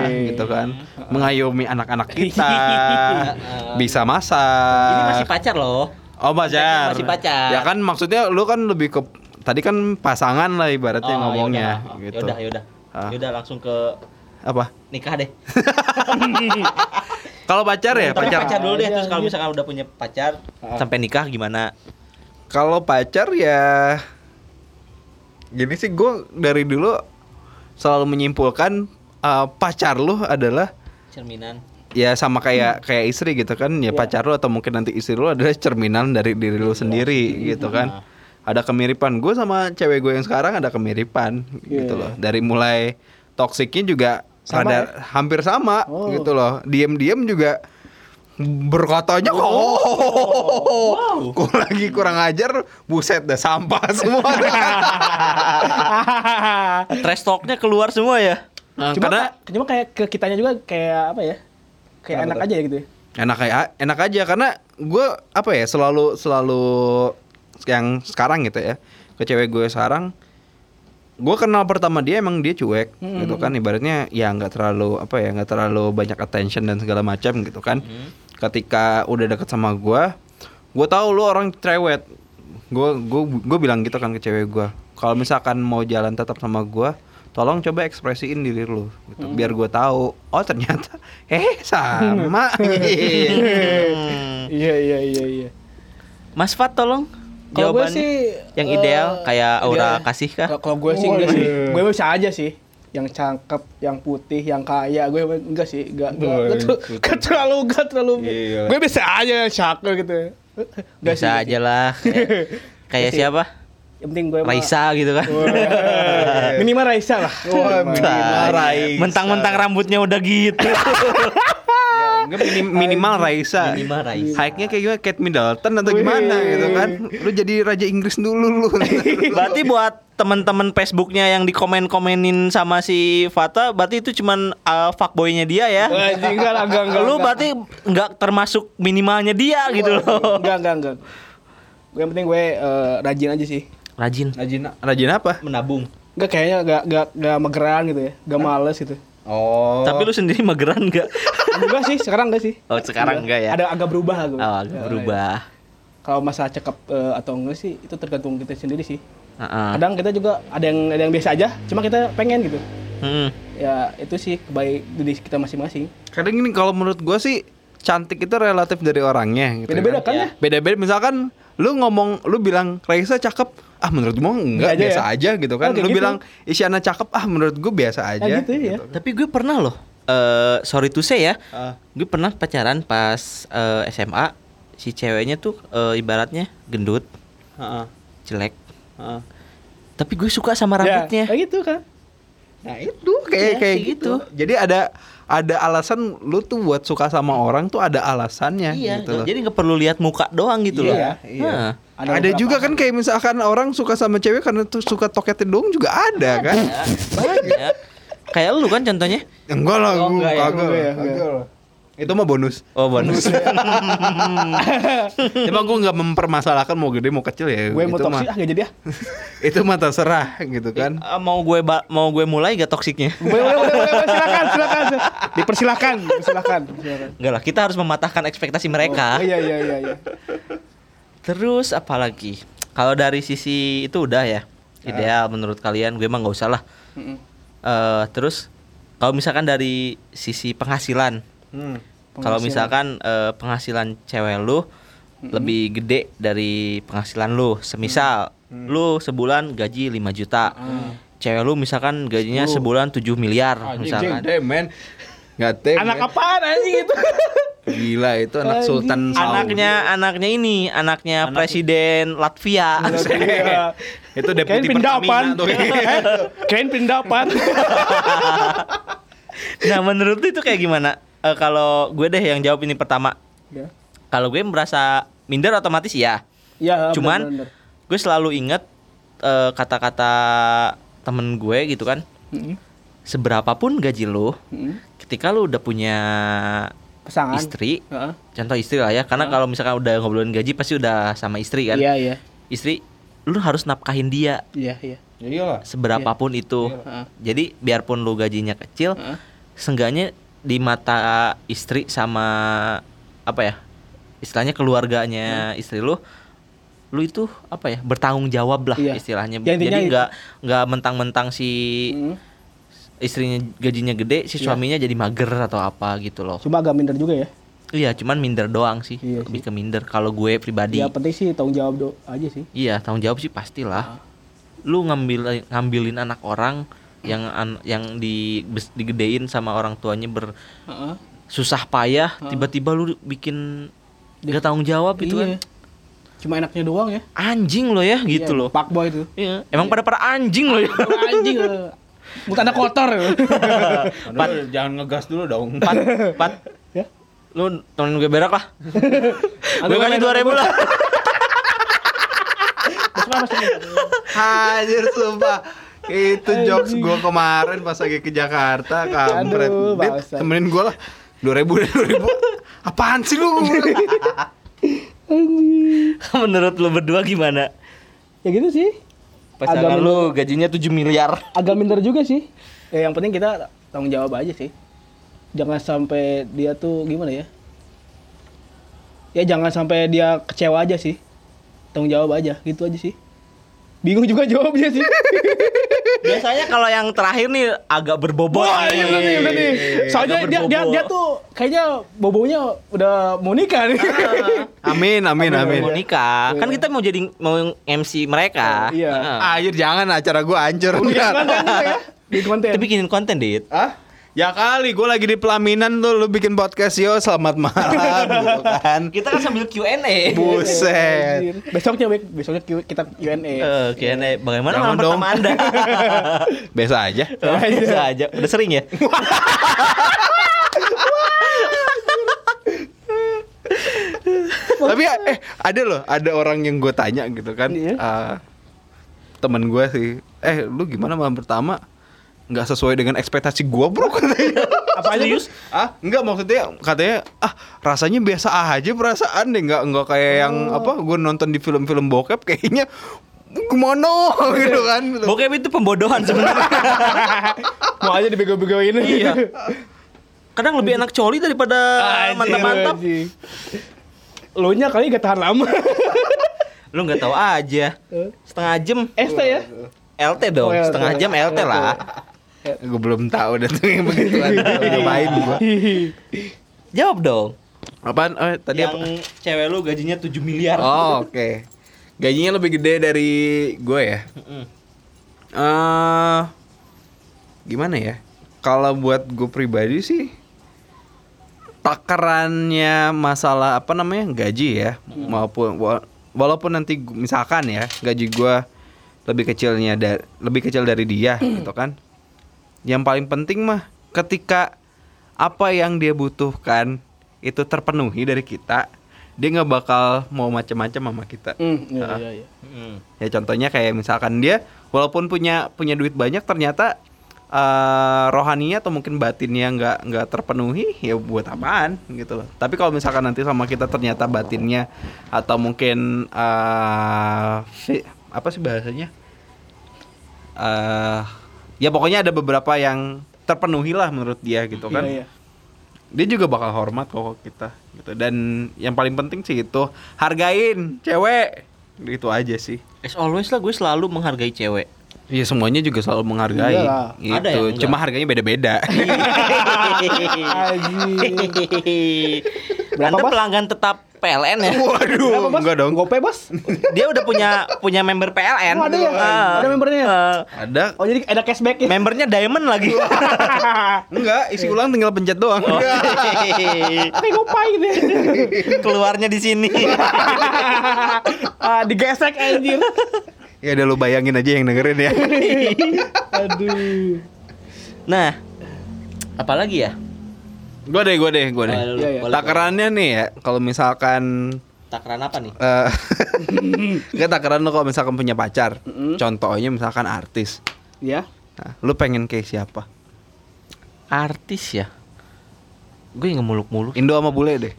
[SPEAKER 1] Iya.
[SPEAKER 3] gitu kan. Mengayomi anak-anak kita. bisa masak.
[SPEAKER 2] Ini masih pacar loh.
[SPEAKER 3] Oh pacar.
[SPEAKER 2] Masih pacar.
[SPEAKER 3] Ya kan maksudnya lu kan lebih ke tadi kan pasangan lah ibaratnya
[SPEAKER 2] Oh,
[SPEAKER 3] ngomongnya
[SPEAKER 2] yaudah.
[SPEAKER 3] gitu.
[SPEAKER 2] Yaudah, yaudah.
[SPEAKER 3] Ah.
[SPEAKER 2] Yaudah langsung ke
[SPEAKER 3] Apa?
[SPEAKER 2] nikah deh.
[SPEAKER 3] Kalau pacar ya
[SPEAKER 2] Tapi
[SPEAKER 3] pacar.
[SPEAKER 2] pacar dulu deh
[SPEAKER 1] Iya,
[SPEAKER 2] terus kalau
[SPEAKER 1] iya.
[SPEAKER 2] misalkan udah punya pacar
[SPEAKER 3] Ah.
[SPEAKER 2] sampai nikah gimana?
[SPEAKER 3] Kalau pacar ya gini sih gue dari dulu selalu menyimpulkan uh, pacar lu adalah
[SPEAKER 2] Cerminan.
[SPEAKER 3] Ya sama kayak kayak istri gitu kan ya
[SPEAKER 1] Iya.
[SPEAKER 3] pacar lu atau mungkin nanti istri lu adalah cerminan dari diri lu sendiri gitu kan ada kemiripan gue sama cewek gue yang sekarang ada kemiripan
[SPEAKER 1] Iya,
[SPEAKER 3] gitu
[SPEAKER 1] iya.
[SPEAKER 3] loh dari mulai toksiknya juga
[SPEAKER 1] Sama
[SPEAKER 3] rada
[SPEAKER 1] ya?
[SPEAKER 3] hampir sama
[SPEAKER 1] Oh.
[SPEAKER 3] gitu loh diem-diem juga berkatanya oh, kok lagi kurang ajar buset dah sampah semua
[SPEAKER 2] Trash talknya keluar semua ya.
[SPEAKER 3] Nah,
[SPEAKER 1] cuma,
[SPEAKER 3] karena
[SPEAKER 1] ka- cuma kayak ke kitanya juga kayak apa ya? Kayak
[SPEAKER 3] Kenapa
[SPEAKER 1] enak
[SPEAKER 3] tuh?
[SPEAKER 1] aja gitu. ya.
[SPEAKER 3] enak kayak enak aja karena gue apa ya selalu selalu yang sekarang gitu ya ke cewek gue sekarang gue kenal pertama dia emang dia cuek
[SPEAKER 1] Hmm.
[SPEAKER 3] gitu kan ibaratnya ya nggak terlalu apa ya nggak terlalu banyak attention dan segala macam gitu kan ketika udah deket sama gue gue tahu lu orang cerewet gue gue gue bilang gitu kan ke cewek gue kalau misalkan mau jalan tetap sama gue tolong coba ekspresiin diri lu gitu biar gue tahu oh ternyata eh sama
[SPEAKER 2] Hmm.
[SPEAKER 1] Iya iya iya iya.
[SPEAKER 2] Mas Fat tolong
[SPEAKER 1] Kalau gue
[SPEAKER 2] jawabannya
[SPEAKER 1] sih
[SPEAKER 2] yang ideal kayak Aura
[SPEAKER 1] ideal.
[SPEAKER 2] kasih kah?
[SPEAKER 1] Kalau- gue sih enggak sih. Gue bisa aja sih. Yang cakep, yang putih, yang kaya, gue enggak sih, enggak enggak, enggak terlalu enggak terlalu.
[SPEAKER 3] Iya.
[SPEAKER 1] Gue bisa aja yang cakep gitu. Enggak
[SPEAKER 2] Bisa aja lah. Kayak, kayak
[SPEAKER 1] Sih.
[SPEAKER 2] siapa?
[SPEAKER 1] Yang penting gue mah-
[SPEAKER 2] Raisa gitu kan.
[SPEAKER 1] Wah, Minimal Raisa lah.
[SPEAKER 3] Wah, minimal Raisa.
[SPEAKER 2] Mentang-mentang rambutnya udah gitu.
[SPEAKER 3] Enggak minim- minimal Raisa.
[SPEAKER 2] Minimal Raisa.
[SPEAKER 3] Hike-nya kayak gimana? Kate Middleton atau gimana
[SPEAKER 1] Wih.
[SPEAKER 3] gitu kan? Lu jadi raja Inggris dulu lu.
[SPEAKER 2] Berarti buat teman-teman Facebooknya yang dikomen-komenin sama si Fata, berarti itu cuman uh, fuckboynya dia ya.
[SPEAKER 1] Anjing, enggak enggak enggak.
[SPEAKER 2] Lu
[SPEAKER 1] enggak.
[SPEAKER 2] berarti nggak termasuk minimalnya dia gitu loh.
[SPEAKER 1] enggak enggak enggak. Gue yang penting gue eh, rajin aja sih.
[SPEAKER 2] Rajin
[SPEAKER 3] Rajin rajin apa?
[SPEAKER 2] menabung.
[SPEAKER 1] Enggak kayaknya enggak enggak enggak mageran gitu ya. Enggak males gitu.
[SPEAKER 3] Oh.
[SPEAKER 2] Tapi lu sendiri mageran nggak?
[SPEAKER 1] Enggak sih, sekarang enggak sih.
[SPEAKER 2] Oh, sekarang enggak ya?
[SPEAKER 1] Ada agak berubah lah gue.
[SPEAKER 2] Oh, agak berubah.
[SPEAKER 1] Kalau masalah cakep eh, atau enggak sih itu tergantung kita sendiri sih.
[SPEAKER 2] Heeh.
[SPEAKER 1] Kadang kita juga ada yang ada yang biasa aja, cuma kita pengen gitu.
[SPEAKER 2] Hmm.
[SPEAKER 1] Ya itu sih kebaik diri kita masing-masing.
[SPEAKER 3] Kadang gini kalau menurut gua sih cantik itu relatif dari orangnya gitu.
[SPEAKER 1] Beda-beda kan ya?
[SPEAKER 3] Beda-beda misalkan lu ngomong lu bilang Raisa cakep ah menurut gua enggak
[SPEAKER 1] Enggak aja
[SPEAKER 3] biasa
[SPEAKER 1] ya?
[SPEAKER 3] aja gitu kan
[SPEAKER 1] Oh,
[SPEAKER 3] lu
[SPEAKER 1] gitu.
[SPEAKER 3] bilang Isyana cakep ah menurut gua biasa aja
[SPEAKER 1] Ya gitu ya.
[SPEAKER 2] Tapi gue pernah loh. eh sorry to say ya.
[SPEAKER 3] Ah.
[SPEAKER 2] Gue pernah pacaran pas eh, SMA. Si ceweknya tuh eh, ibaratnya gendut,
[SPEAKER 3] Heeh.
[SPEAKER 2] jelek.
[SPEAKER 3] Heeh.
[SPEAKER 2] Tapi gue suka sama
[SPEAKER 1] Ya,
[SPEAKER 2] rambutnya.
[SPEAKER 1] kayak gitu kan.
[SPEAKER 3] Nah itu kayak
[SPEAKER 2] Iya,
[SPEAKER 3] kayak
[SPEAKER 2] kayak
[SPEAKER 3] gitu.
[SPEAKER 2] gitu.
[SPEAKER 3] Jadi ada ada alasan lu tuh buat suka sama orang tuh ada alasannya
[SPEAKER 2] Iya,
[SPEAKER 3] gitu loh.
[SPEAKER 2] jadi nggak perlu lihat muka doang gitu loh.
[SPEAKER 1] Iya,
[SPEAKER 3] iya. Ada,
[SPEAKER 1] beberapa
[SPEAKER 3] juga kan kayak misalkan orang suka sama cewek karena tuh suka toketin doang juga ada kan.
[SPEAKER 2] Ya, banyak. Kayak lu kan contohnya.
[SPEAKER 3] Enggak lah,
[SPEAKER 2] Oh, enggak ya?
[SPEAKER 3] kagak.
[SPEAKER 1] Ya.
[SPEAKER 3] Itu mah bonus.
[SPEAKER 2] Oh bonus.
[SPEAKER 3] Cuma gue nggak mempermasalahkan mau gede mau kecil ya.
[SPEAKER 1] Gue mau
[SPEAKER 3] itu mah,
[SPEAKER 1] toksik ah gak jadi ah.
[SPEAKER 3] itu mah terserah gitu kan.
[SPEAKER 2] Eh, mau gue mau gue mulai gak toksiknya?
[SPEAKER 1] Boleh, boleh, boleh, silakan, silakan. Dipersilakan, silakan. silakan.
[SPEAKER 2] Enggak lah, kita harus mematahkan ekspektasi mereka.
[SPEAKER 1] Oh, iya, iya, iya, iya.
[SPEAKER 2] Terus apalagi? Kalau dari sisi itu udah ya. Ideal menurut kalian gue emang nggak usah lah.
[SPEAKER 1] Mm-mm.
[SPEAKER 2] Eh, terus kalau misalkan dari sisi penghasilan,
[SPEAKER 3] Hmm.
[SPEAKER 2] kalau
[SPEAKER 1] Penghasilan.
[SPEAKER 2] misalkan eh, penghasilan cewek lu lebih gede dari penghasilan lu, semisal lu sebulan gaji 5 juta. Cewek lu misalkan gajinya sebulan 7 miliar
[SPEAKER 3] Anjing,
[SPEAKER 2] misalkan.
[SPEAKER 3] man. Nggak tem.
[SPEAKER 1] Anak
[SPEAKER 3] man.
[SPEAKER 1] apaan anjing itu?
[SPEAKER 3] Gila itu anak. Sultan Saudi.
[SPEAKER 2] Anaknya anaknya ini, anaknya presiden Latvia.
[SPEAKER 1] Iya.
[SPEAKER 3] itu deputi tuh.
[SPEAKER 1] Kirain pindapan.
[SPEAKER 2] nah, menurut lu itu kayak gimana? Eh, kalau gue deh yang jawab ini pertama.
[SPEAKER 1] Ya.
[SPEAKER 2] Kalau gue merasa minder otomatis ya.
[SPEAKER 1] Ya,
[SPEAKER 2] Cuman
[SPEAKER 1] bener-bener.
[SPEAKER 2] gue selalu inget eh, kata-kata temen gue gitu kan.
[SPEAKER 1] Mm-mm.
[SPEAKER 2] Seberapapun gaji lu,
[SPEAKER 1] Mm-mm.
[SPEAKER 2] ketika lu udah punya
[SPEAKER 1] pasangan
[SPEAKER 2] istri,
[SPEAKER 1] Heeh.
[SPEAKER 2] contoh istri lah ya, karena kalau misalkan udah ngobrolin gaji pasti udah sama istri kan.
[SPEAKER 1] iya iya
[SPEAKER 2] Istri, lu harus nafkahin dia
[SPEAKER 1] iya iya
[SPEAKER 3] Ya iyalah.
[SPEAKER 2] seberapapun itu.
[SPEAKER 1] Heeh.
[SPEAKER 2] Jadi biarpun lu gajinya kecil,
[SPEAKER 1] Heeh.
[SPEAKER 2] seenggaknya di mata istri sama apa ya? Istilahnya keluarganya istri lu lu itu apa ya? bertanggung jawab lah
[SPEAKER 1] Iya.
[SPEAKER 2] istilahnya.
[SPEAKER 1] Ya,
[SPEAKER 2] Jadi
[SPEAKER 1] itu.
[SPEAKER 2] nggak nggak mentang-mentang si
[SPEAKER 1] Mm.
[SPEAKER 2] Istrinya gajinya gede, si
[SPEAKER 1] Iya.
[SPEAKER 2] suaminya jadi mager atau apa gitu loh.
[SPEAKER 1] cuma agak minder juga ya
[SPEAKER 2] Iya, cuman minder doang sih.
[SPEAKER 1] Iya
[SPEAKER 2] Lebih
[SPEAKER 1] sih.
[SPEAKER 2] ke minder kalau gue pribadi.
[SPEAKER 1] ya penting sih tanggung jawab do aja sih
[SPEAKER 2] Iya, tanggung jawab sih pastilah.
[SPEAKER 1] Ah.
[SPEAKER 2] Lu ngambil ngambilin anak orang yang an- yang di digedein sama orang tuanya ber
[SPEAKER 1] Heeh.
[SPEAKER 2] susah payah, tiba-tiba lu bikin gak tanggung jawab itu
[SPEAKER 1] iya.
[SPEAKER 2] kan.
[SPEAKER 1] cuma enaknya doang ya
[SPEAKER 2] Anjing lo ya gitu
[SPEAKER 1] Iya,
[SPEAKER 2] loh.
[SPEAKER 1] pak boy itu
[SPEAKER 2] Iya, emang pada para anjing lo ya.
[SPEAKER 1] anjing. Mulut anda kotor ya.
[SPEAKER 3] Pat, jangan ngegas dulu dong.
[SPEAKER 2] Pat, pat,
[SPEAKER 1] ya
[SPEAKER 2] lu temenin gue berak lah. gue kasih dua ribu lah.
[SPEAKER 3] Anjir sumpah. Itu jokes gua kemarin pas lagi ke Jakarta kampret. Temenin gua lah. 2000 deh 2000. Apaan sih lu?
[SPEAKER 2] Menurut lu berdua gimana?
[SPEAKER 1] ya gitu sih
[SPEAKER 2] Pasangan
[SPEAKER 1] Agak
[SPEAKER 2] lu gajinya 7 miliar.
[SPEAKER 1] agak minder juga sih. Ya yang penting kita tanggung jawab aja sih. Jangan sampai dia tuh gimana ya? Ya jangan sampai dia kecewa aja sih. Tanggung jawab aja gitu aja sih bingung juga jawabnya sih
[SPEAKER 2] Biasanya kalau yang terakhir nih agak berbobot.
[SPEAKER 1] Wah, iya udah nih, udah nih. Soalnya
[SPEAKER 2] Agak
[SPEAKER 1] dia, dia,
[SPEAKER 2] berbobo.
[SPEAKER 1] dia tuh kayaknya bobonya udah mau nikah nih.
[SPEAKER 3] Amin amin amin.
[SPEAKER 2] mau nikah. Kan kita mau jadi mau MC mereka.
[SPEAKER 1] Iya.
[SPEAKER 2] Heeh.
[SPEAKER 3] Anjir jangan acara gua hancur
[SPEAKER 1] Bikin konten ya. Bikin konten.
[SPEAKER 2] Kita bikinin konten, Dit.
[SPEAKER 3] Hah? Ya kali gua lagi di pelaminan tuh lu bikin podcast yo selamat malam gitu kan.
[SPEAKER 2] Kita kan sambil Q&A.
[SPEAKER 3] Buset.
[SPEAKER 1] Besoknya besoknya kita Q&A.
[SPEAKER 2] Eh, Q&A. Bagaimana
[SPEAKER 3] Jangan
[SPEAKER 2] malam
[SPEAKER 3] dong.
[SPEAKER 2] pertama Anda?
[SPEAKER 3] Biasa aja.
[SPEAKER 2] Bisa aja. Udah sering ya?
[SPEAKER 3] Tapi eh ada loh, ada orang yang gue tanya gitu kan.
[SPEAKER 1] Iya.
[SPEAKER 3] eh, temen gue sih, eh lu gimana malam pertama? Nggak sesuai dengan ekspektasi gue bro katanya.
[SPEAKER 1] Apa
[SPEAKER 2] Serius?
[SPEAKER 3] ah enggak maksudnya katanya ah rasanya biasa aja perasaan deh nggak nggak kayak yang apa gue nonton di film-film bokep kayaknya gimana gitu kan
[SPEAKER 2] Bokep itu pembodohan sebenarnya.
[SPEAKER 1] Mau aja dibego-begoin.
[SPEAKER 2] iya. Kadang lebih enak coli daripada mantap-mantap.
[SPEAKER 1] Lu nya kali gak tahan lama.
[SPEAKER 2] Lu nggak tahu aja. Setengah jam.
[SPEAKER 1] ST ya?
[SPEAKER 2] LT dong.
[SPEAKER 1] Oh, LT.
[SPEAKER 2] Setengah jam LT lah.
[SPEAKER 3] Gue belum tahu deh tuh yang begituan udah main gue
[SPEAKER 2] Jawab dong.
[SPEAKER 3] apaan? Oh, tadi
[SPEAKER 2] yang
[SPEAKER 3] apa?
[SPEAKER 2] cewek lu gajinya 7 miliar.
[SPEAKER 3] oh oke. Gajinya lebih gede dari gue ya? Eh gimana ya? Kalau buat gue pribadi sih takarannya masalah apa namanya? Gaji ya. Maupun wa- walaupun nanti misalkan ya gaji gue lebih kecilnya da- lebih kecil dari dia gitu kan yang paling penting mah ketika apa yang dia butuhkan itu terpenuhi dari kita dia nggak bakal mau macam-macam sama kita
[SPEAKER 1] Hmm, iya iya iya.
[SPEAKER 2] Mm.
[SPEAKER 3] Ya contohnya kayak misalkan dia walaupun punya punya duit banyak ternyata eh rohaninya atau mungkin batinnya nggak nggak terpenuhi ya buat apaan gitu loh. Tapi kalau misalkan nanti sama kita ternyata batinnya atau mungkin eh fi- apa sih bahasanya? eh ya pokoknya ada beberapa yang terpenuhi lah menurut dia gitu kan.
[SPEAKER 1] Iya, iya.
[SPEAKER 3] Dia juga bakal hormat kok ke kita gitu. Dan yang paling penting sih itu hargain cewek. Itu aja sih.
[SPEAKER 2] As always lah gue selalu menghargai cewek.
[SPEAKER 3] Iya semuanya juga selalu menghargai.
[SPEAKER 1] Iyalah.
[SPEAKER 3] Gitu.
[SPEAKER 2] Ada enggak.
[SPEAKER 3] Cuma harganya beda-beda.
[SPEAKER 1] Berapa,
[SPEAKER 2] Anda
[SPEAKER 1] Bos?
[SPEAKER 2] pelanggan tetap PLN ya?
[SPEAKER 3] Waduh,
[SPEAKER 1] Berapa, Bos?
[SPEAKER 3] enggak dong.
[SPEAKER 1] Gopay, Bos.
[SPEAKER 2] Dia udah punya punya member PLN.
[SPEAKER 1] Oh, ada ya?
[SPEAKER 2] Ah.
[SPEAKER 1] Ada membernya?
[SPEAKER 2] Ah.
[SPEAKER 3] Ada.
[SPEAKER 1] Oh, jadi ada cashback ya?
[SPEAKER 2] membernya diamond lagi.
[SPEAKER 3] Enggak, isi ulang tinggal pencet doang.
[SPEAKER 2] Oh.
[SPEAKER 1] Kayak Gopay gitu. ya.
[SPEAKER 2] Keluarnya di sini.
[SPEAKER 1] ah, digesek anjir.
[SPEAKER 3] Ya udah lu bayangin aja yang dengerin ya.
[SPEAKER 1] Aduh.
[SPEAKER 2] Nah, apalagi ya?
[SPEAKER 3] gua deh, gua deh, gua deh.
[SPEAKER 2] Oh,
[SPEAKER 1] iya.
[SPEAKER 2] boleh,
[SPEAKER 3] Takarannya nih ya, kalau misalkan.
[SPEAKER 2] Takaran apa nih?
[SPEAKER 3] eh Enggak takaran lu kalau misalkan punya pacar. Contohnya misalkan artis.
[SPEAKER 1] Ya.
[SPEAKER 3] Nah, lu pengen kayak siapa?
[SPEAKER 2] Artis ya. Gue yang muluk-muluk.
[SPEAKER 3] Indo sama bule deh.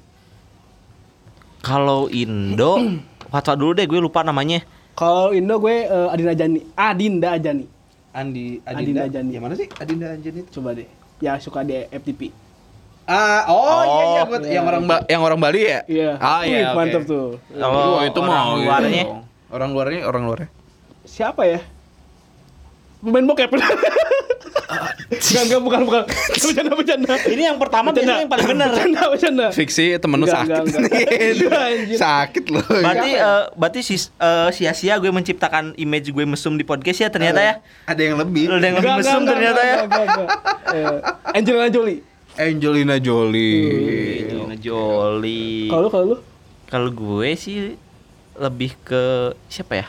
[SPEAKER 2] Kalau Indo, fatwa dulu deh gue lupa namanya.
[SPEAKER 1] Kalau Indo gue eh, Adinda Jani. Adinda Ajani.
[SPEAKER 3] Andi
[SPEAKER 1] Adinda Jani.
[SPEAKER 3] Yang mana sih? Adinda itu.
[SPEAKER 1] Coba deh. Ya suka di FTP.
[SPEAKER 3] Ah, oh, iya iya
[SPEAKER 2] Oh,
[SPEAKER 3] buat
[SPEAKER 1] iya.
[SPEAKER 3] yang orang Ba- yang orang Bali ya?
[SPEAKER 1] Iya.
[SPEAKER 3] Ah iya, oke.
[SPEAKER 1] mantap tuh.
[SPEAKER 2] Kalau
[SPEAKER 3] Wah, itu
[SPEAKER 2] orang
[SPEAKER 3] mau gitu
[SPEAKER 2] luarnya?
[SPEAKER 3] Orang luarnya, orang luarnya.
[SPEAKER 1] Siapa ya? Pemain bokep. Enggak, enggak, bukan, bukan. Bercanda, bercanda.
[SPEAKER 2] Ini yang pertama biasanya yang paling benar.
[SPEAKER 1] Bercanda, bercanda.
[SPEAKER 3] Fiksi temen lu sakit.
[SPEAKER 1] enggak, enggak. Enggak, anjir.
[SPEAKER 3] sakit loh.
[SPEAKER 2] Berarti
[SPEAKER 1] ya?
[SPEAKER 2] eh, berarti sis- eh, sia-sia gue menciptakan image gue mesum di podcast ya ternyata ya.
[SPEAKER 3] Ada yang lebih.
[SPEAKER 2] Ada yang lebih
[SPEAKER 1] Enggak,
[SPEAKER 2] mesum
[SPEAKER 1] enggak,
[SPEAKER 2] ternyata
[SPEAKER 1] enggak,
[SPEAKER 2] ya.
[SPEAKER 1] enggak, enggak, enggak. Eh, Angelina Jolie.
[SPEAKER 3] Angelina Jolie.
[SPEAKER 2] Angelina Jolie.
[SPEAKER 1] Kalau kalau lu?
[SPEAKER 2] Kalau gue sih lebih ke siapa ya?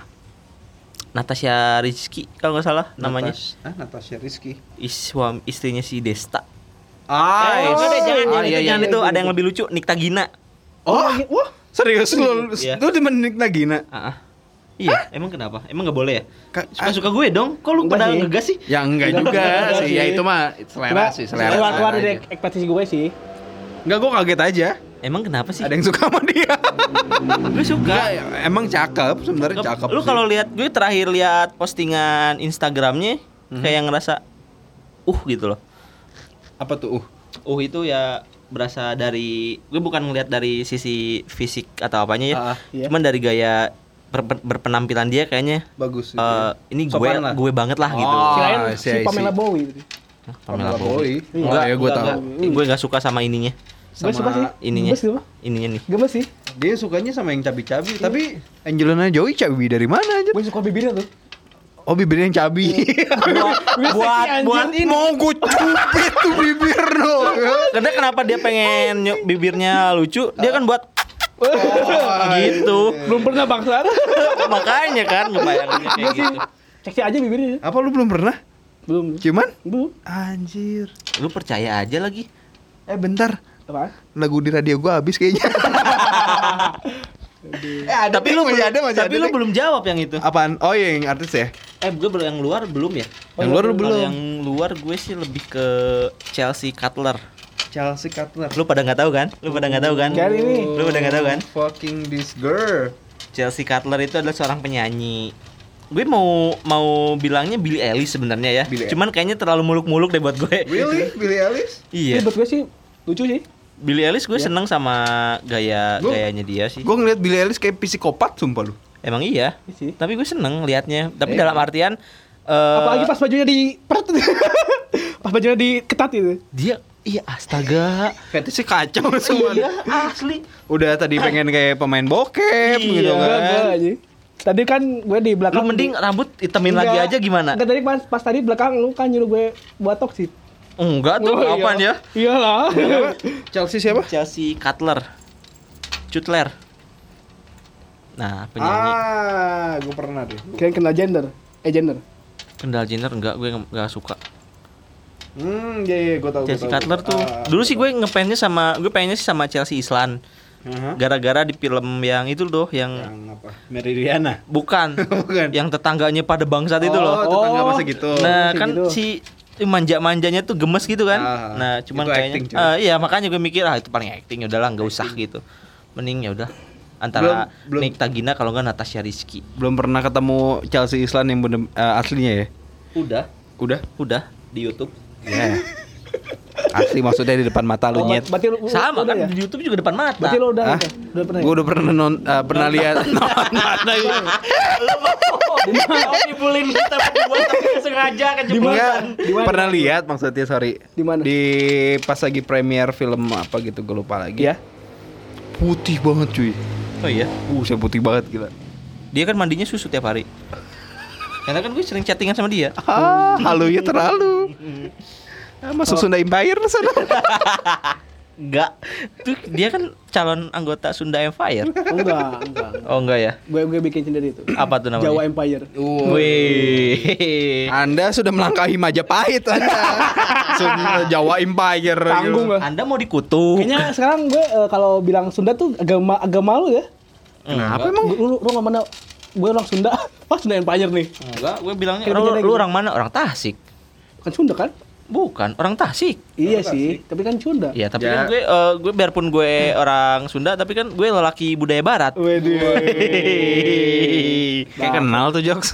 [SPEAKER 2] Natasha Rizky kalau nggak salah namanya.
[SPEAKER 3] Natas- Ah, Natasha Rizky.
[SPEAKER 2] Is, suam- istrinya si Desta.
[SPEAKER 3] Ah,
[SPEAKER 2] eh, enggak deh, jangan,
[SPEAKER 3] Ah,
[SPEAKER 2] jangan
[SPEAKER 3] iya,
[SPEAKER 2] itu,
[SPEAKER 3] iya,
[SPEAKER 2] jangan
[SPEAKER 3] iya.
[SPEAKER 2] itu. Ada yang lebih lucu, Nikta Gina.
[SPEAKER 3] Oh,
[SPEAKER 1] Wah,
[SPEAKER 3] serius lu?
[SPEAKER 2] Iya.
[SPEAKER 3] Lu demen Nick Nagina?
[SPEAKER 2] Ah, ah. Iya, emang kenapa? Emang nggak boleh ya?
[SPEAKER 3] Ka-
[SPEAKER 2] Suka-suka gue dong. Kok lu
[SPEAKER 1] Enggak
[SPEAKER 2] pada
[SPEAKER 1] sih.
[SPEAKER 2] ngegas sih?
[SPEAKER 3] Ya enggak juga sih. Ya itu mah selera sih, selera.
[SPEAKER 1] keluar, keluar
[SPEAKER 3] selera
[SPEAKER 1] dari ekspektasi gue sih.
[SPEAKER 3] Enggak, gua kaget aja.
[SPEAKER 2] Emang kenapa sih?
[SPEAKER 3] Ada yang suka sama dia.
[SPEAKER 2] Gue suka.
[SPEAKER 3] Enggak, emang cakep, sebenarnya cakep.
[SPEAKER 2] Lu kalau lihat gue terakhir lihat postingan Instagramnya
[SPEAKER 3] Mhm.
[SPEAKER 2] kayak ngerasa uh gitu loh.
[SPEAKER 3] apa tuh? Uh.
[SPEAKER 2] Uh itu ya berasa dari gue bukan ngelihat dari sisi fisik atau apanya ya.
[SPEAKER 3] Ah,
[SPEAKER 1] iya.
[SPEAKER 2] Cuman dari gaya ber- berpenampilan dia kayaknya
[SPEAKER 3] bagus gitu
[SPEAKER 2] eh,
[SPEAKER 3] ya.
[SPEAKER 2] ini gue
[SPEAKER 3] Sopan lah.
[SPEAKER 2] gue banget lah gitu.
[SPEAKER 3] Oh.
[SPEAKER 1] Kirain
[SPEAKER 3] I see, I
[SPEAKER 1] si Pamela. Bowie.
[SPEAKER 2] Hah,
[SPEAKER 3] Pamela
[SPEAKER 2] Pamela Bowie.
[SPEAKER 3] Bowie.
[SPEAKER 2] Enggak,
[SPEAKER 3] Oh, ya
[SPEAKER 2] enggak,
[SPEAKER 3] tahu.
[SPEAKER 2] enggak. Gue nggak suka sama ininya.
[SPEAKER 1] Gue suka sih.
[SPEAKER 2] ininya.
[SPEAKER 1] Gemes gitu.
[SPEAKER 2] Ininya nih.
[SPEAKER 1] Gemes sih.
[SPEAKER 3] Dia sukanya sama yang cabi-cabi, tapi Angelina Jolie cabi dari mana aja?
[SPEAKER 1] Gue suka bibirnya tuh.
[SPEAKER 3] Oh, bibirnya yang cabi.
[SPEAKER 2] buat buat buat ini
[SPEAKER 3] Mau gue cubit tuh bibir dong.
[SPEAKER 2] karena kenapa dia pengen ny- bibirnya lucu dia kan buat gitu
[SPEAKER 1] Belum pernah bangsat.
[SPEAKER 2] makanya kan ngebayanginnya kayak gitu
[SPEAKER 1] seksi aja bibirnya.
[SPEAKER 3] Apa lu belum pernah?
[SPEAKER 1] Belum.
[SPEAKER 3] Cuman
[SPEAKER 1] Belum.
[SPEAKER 3] anjir.
[SPEAKER 2] lu percaya aja lagi
[SPEAKER 3] Eh bentar,
[SPEAKER 1] Apa?
[SPEAKER 3] lagu di radio gua habis kayaknya. eh, ada
[SPEAKER 2] tapi lu
[SPEAKER 3] masih
[SPEAKER 2] belum
[SPEAKER 3] ada masih
[SPEAKER 2] tapi
[SPEAKER 3] ada.
[SPEAKER 2] lu belum jawab yang itu
[SPEAKER 3] Apaan? Oh iya yang artis ya?
[SPEAKER 2] eh gue belum yang luar belum ya
[SPEAKER 3] yang luar belum.
[SPEAKER 2] yang luar gue sih lebih ke Chelsea Cutler
[SPEAKER 3] Chelsea Cutler.
[SPEAKER 2] lu pada nggak tahu kan lu pada nggak tahu kan
[SPEAKER 1] Kayak ini.
[SPEAKER 2] lu pada nggak tahu kan
[SPEAKER 3] Fucking this girl.
[SPEAKER 2] Chelsea Cutler itu adalah seorang penyanyi gue mau mau bilangnya Billie Eilish sebenarnya ya
[SPEAKER 3] Billie
[SPEAKER 2] cuman kayaknya terlalu muluk-muluk deh buat gue
[SPEAKER 3] Really? Billie Eilish?
[SPEAKER 2] iya
[SPEAKER 1] Ini buat gue sih lucu sih.
[SPEAKER 2] Billie Eilish gue
[SPEAKER 1] Iya.
[SPEAKER 2] seneng sama gaya
[SPEAKER 3] Gua-
[SPEAKER 2] gayanya dia sih.
[SPEAKER 3] Gue ngeliat Billie Eilish kayak psikopat sumpah lu.
[SPEAKER 2] Emang iya.
[SPEAKER 1] Iya sih.
[SPEAKER 2] Tapi gue seneng liatnya. Tapi
[SPEAKER 3] Iya.
[SPEAKER 2] dalam artian eh
[SPEAKER 1] Apalagi pas bajunya di peret. pas bajunya di ketat itu.
[SPEAKER 2] dia iya astaga.
[SPEAKER 3] Fetishnya kacau semua.
[SPEAKER 2] iya asli.
[SPEAKER 3] Udah tadi pengen kayak pemain bokep
[SPEAKER 2] Iya.
[SPEAKER 3] gitu kan.
[SPEAKER 1] aja. Tadi kan gue di
[SPEAKER 2] Lu
[SPEAKER 1] belakang.
[SPEAKER 2] mending rambut
[SPEAKER 1] Enggak.
[SPEAKER 2] lagi aja gimana?
[SPEAKER 1] Enggak tadi pas, pas tadi belakang lu kan nyuruh gue buat toksik.
[SPEAKER 2] Enggak tuh,
[SPEAKER 1] Oh,
[SPEAKER 2] apaan
[SPEAKER 1] iya.
[SPEAKER 2] ya?
[SPEAKER 1] Iyalah.
[SPEAKER 3] Chelsea siapa?
[SPEAKER 2] Chelsea Cutler. Cutler. Nah, penyanyi.
[SPEAKER 3] Ah, gue pernah deh.
[SPEAKER 1] Kirain kenal gender. Eh gender.
[SPEAKER 2] Kendall Jenner enggak, gue nggak- nggak suka.
[SPEAKER 3] Hmm, iya iya gue tahu. gua
[SPEAKER 2] Chelsea
[SPEAKER 3] tahu.
[SPEAKER 2] Cutler tuh.
[SPEAKER 3] Ah,
[SPEAKER 2] Dulu sih gue ngefansnya sama gue pengennya sih sama Chelsea Islan.
[SPEAKER 3] aha.
[SPEAKER 2] Gara-gara di film yang itu loh, yang
[SPEAKER 3] Yang apa? Meridiana.
[SPEAKER 2] bukan
[SPEAKER 3] Bukan.
[SPEAKER 2] yang tetangganya pada bangsat itu loh.
[SPEAKER 3] Oh, tetangga
[SPEAKER 1] Oh.
[SPEAKER 3] masa gitu.
[SPEAKER 2] Nah, kan
[SPEAKER 1] gitu.
[SPEAKER 2] si manja-manjanya tuh gemes gitu kan.
[SPEAKER 3] Ah,
[SPEAKER 2] nah, cuman kayaknya
[SPEAKER 3] acting, cuy.
[SPEAKER 2] Ah, iya makanya gue mikir ah itu paling acting ya udahlah nggak usah gitu. Mending ya udah antara
[SPEAKER 3] Belum-.
[SPEAKER 2] Nick Tagina kalau nggak Natasha Rizky.
[SPEAKER 3] Belum pernah ketemu Chelsea Islan yang bener eh, aslinya ya?
[SPEAKER 2] Udah,
[SPEAKER 3] Udah?
[SPEAKER 2] udah di YouTube.
[SPEAKER 3] Ya. Asli maksudnya di depan mata lu
[SPEAKER 1] Oh,
[SPEAKER 3] nyet.
[SPEAKER 1] berarti lu
[SPEAKER 2] Sama
[SPEAKER 1] udah
[SPEAKER 2] kan
[SPEAKER 1] ya?
[SPEAKER 2] di YouTube juga depan mata.
[SPEAKER 1] Berarti lu udah
[SPEAKER 3] Hah?
[SPEAKER 1] udah, udah pernah. Ya?
[SPEAKER 3] udah pernah non, eh, pernah lihat mana
[SPEAKER 2] Oh, dibulin kita berdua tapi sengaja kan
[SPEAKER 1] Di mana?
[SPEAKER 3] Pernah lihat maksudnya sorry
[SPEAKER 1] Di mana?
[SPEAKER 3] Di pas lagi premier film apa gitu gue lupa lagi
[SPEAKER 1] Iya.
[SPEAKER 3] putih banget cuy.
[SPEAKER 2] Oh iya.
[SPEAKER 3] Buset putih banget gila.
[SPEAKER 2] Dia kan mandinya susu tiap hari. Karena kan gue sering chattingan sama dia.
[SPEAKER 3] Ah, halunya terlalu. Ah, masuk Sunda Empire sana.
[SPEAKER 2] Enggak. Tuh dia kan calon anggota Sunda Empire.
[SPEAKER 1] Enggak, enggak.
[SPEAKER 2] Oh enggak ya?
[SPEAKER 1] Gue gue bikin sendiri itu.
[SPEAKER 2] Apa tuh namanya?
[SPEAKER 1] Jawa Empire.
[SPEAKER 2] Wih.
[SPEAKER 3] Anda sudah melangkahi Majapahit Anda. Sunda Jawa Empire.
[SPEAKER 1] Tanggung lah.
[SPEAKER 2] Anda mau dikutuk.
[SPEAKER 1] Kayaknya sekarang gue eh, kalau bilang Sunda tuh agak ma agak malu ya.
[SPEAKER 3] Kenapa emang?
[SPEAKER 1] Lu, lu, lu orang mana? Gue orang Sunda. Pas Sunda Empire nih.
[SPEAKER 2] Enggak, gue bilangnya lu, lu
[SPEAKER 1] gitu.
[SPEAKER 2] orang mana? Orang Tasik.
[SPEAKER 1] Kan Sunda kan?
[SPEAKER 2] Bukan, orang Tasik.
[SPEAKER 1] Iya sih, tapi kan Sunda.
[SPEAKER 2] Iya, tapi
[SPEAKER 3] Ya.
[SPEAKER 2] kan gue eh, gue biarpun gue orang Sunda tapi kan gue lelaki budaya barat.
[SPEAKER 1] Waduh.
[SPEAKER 3] Kayak kenal tuh jokes.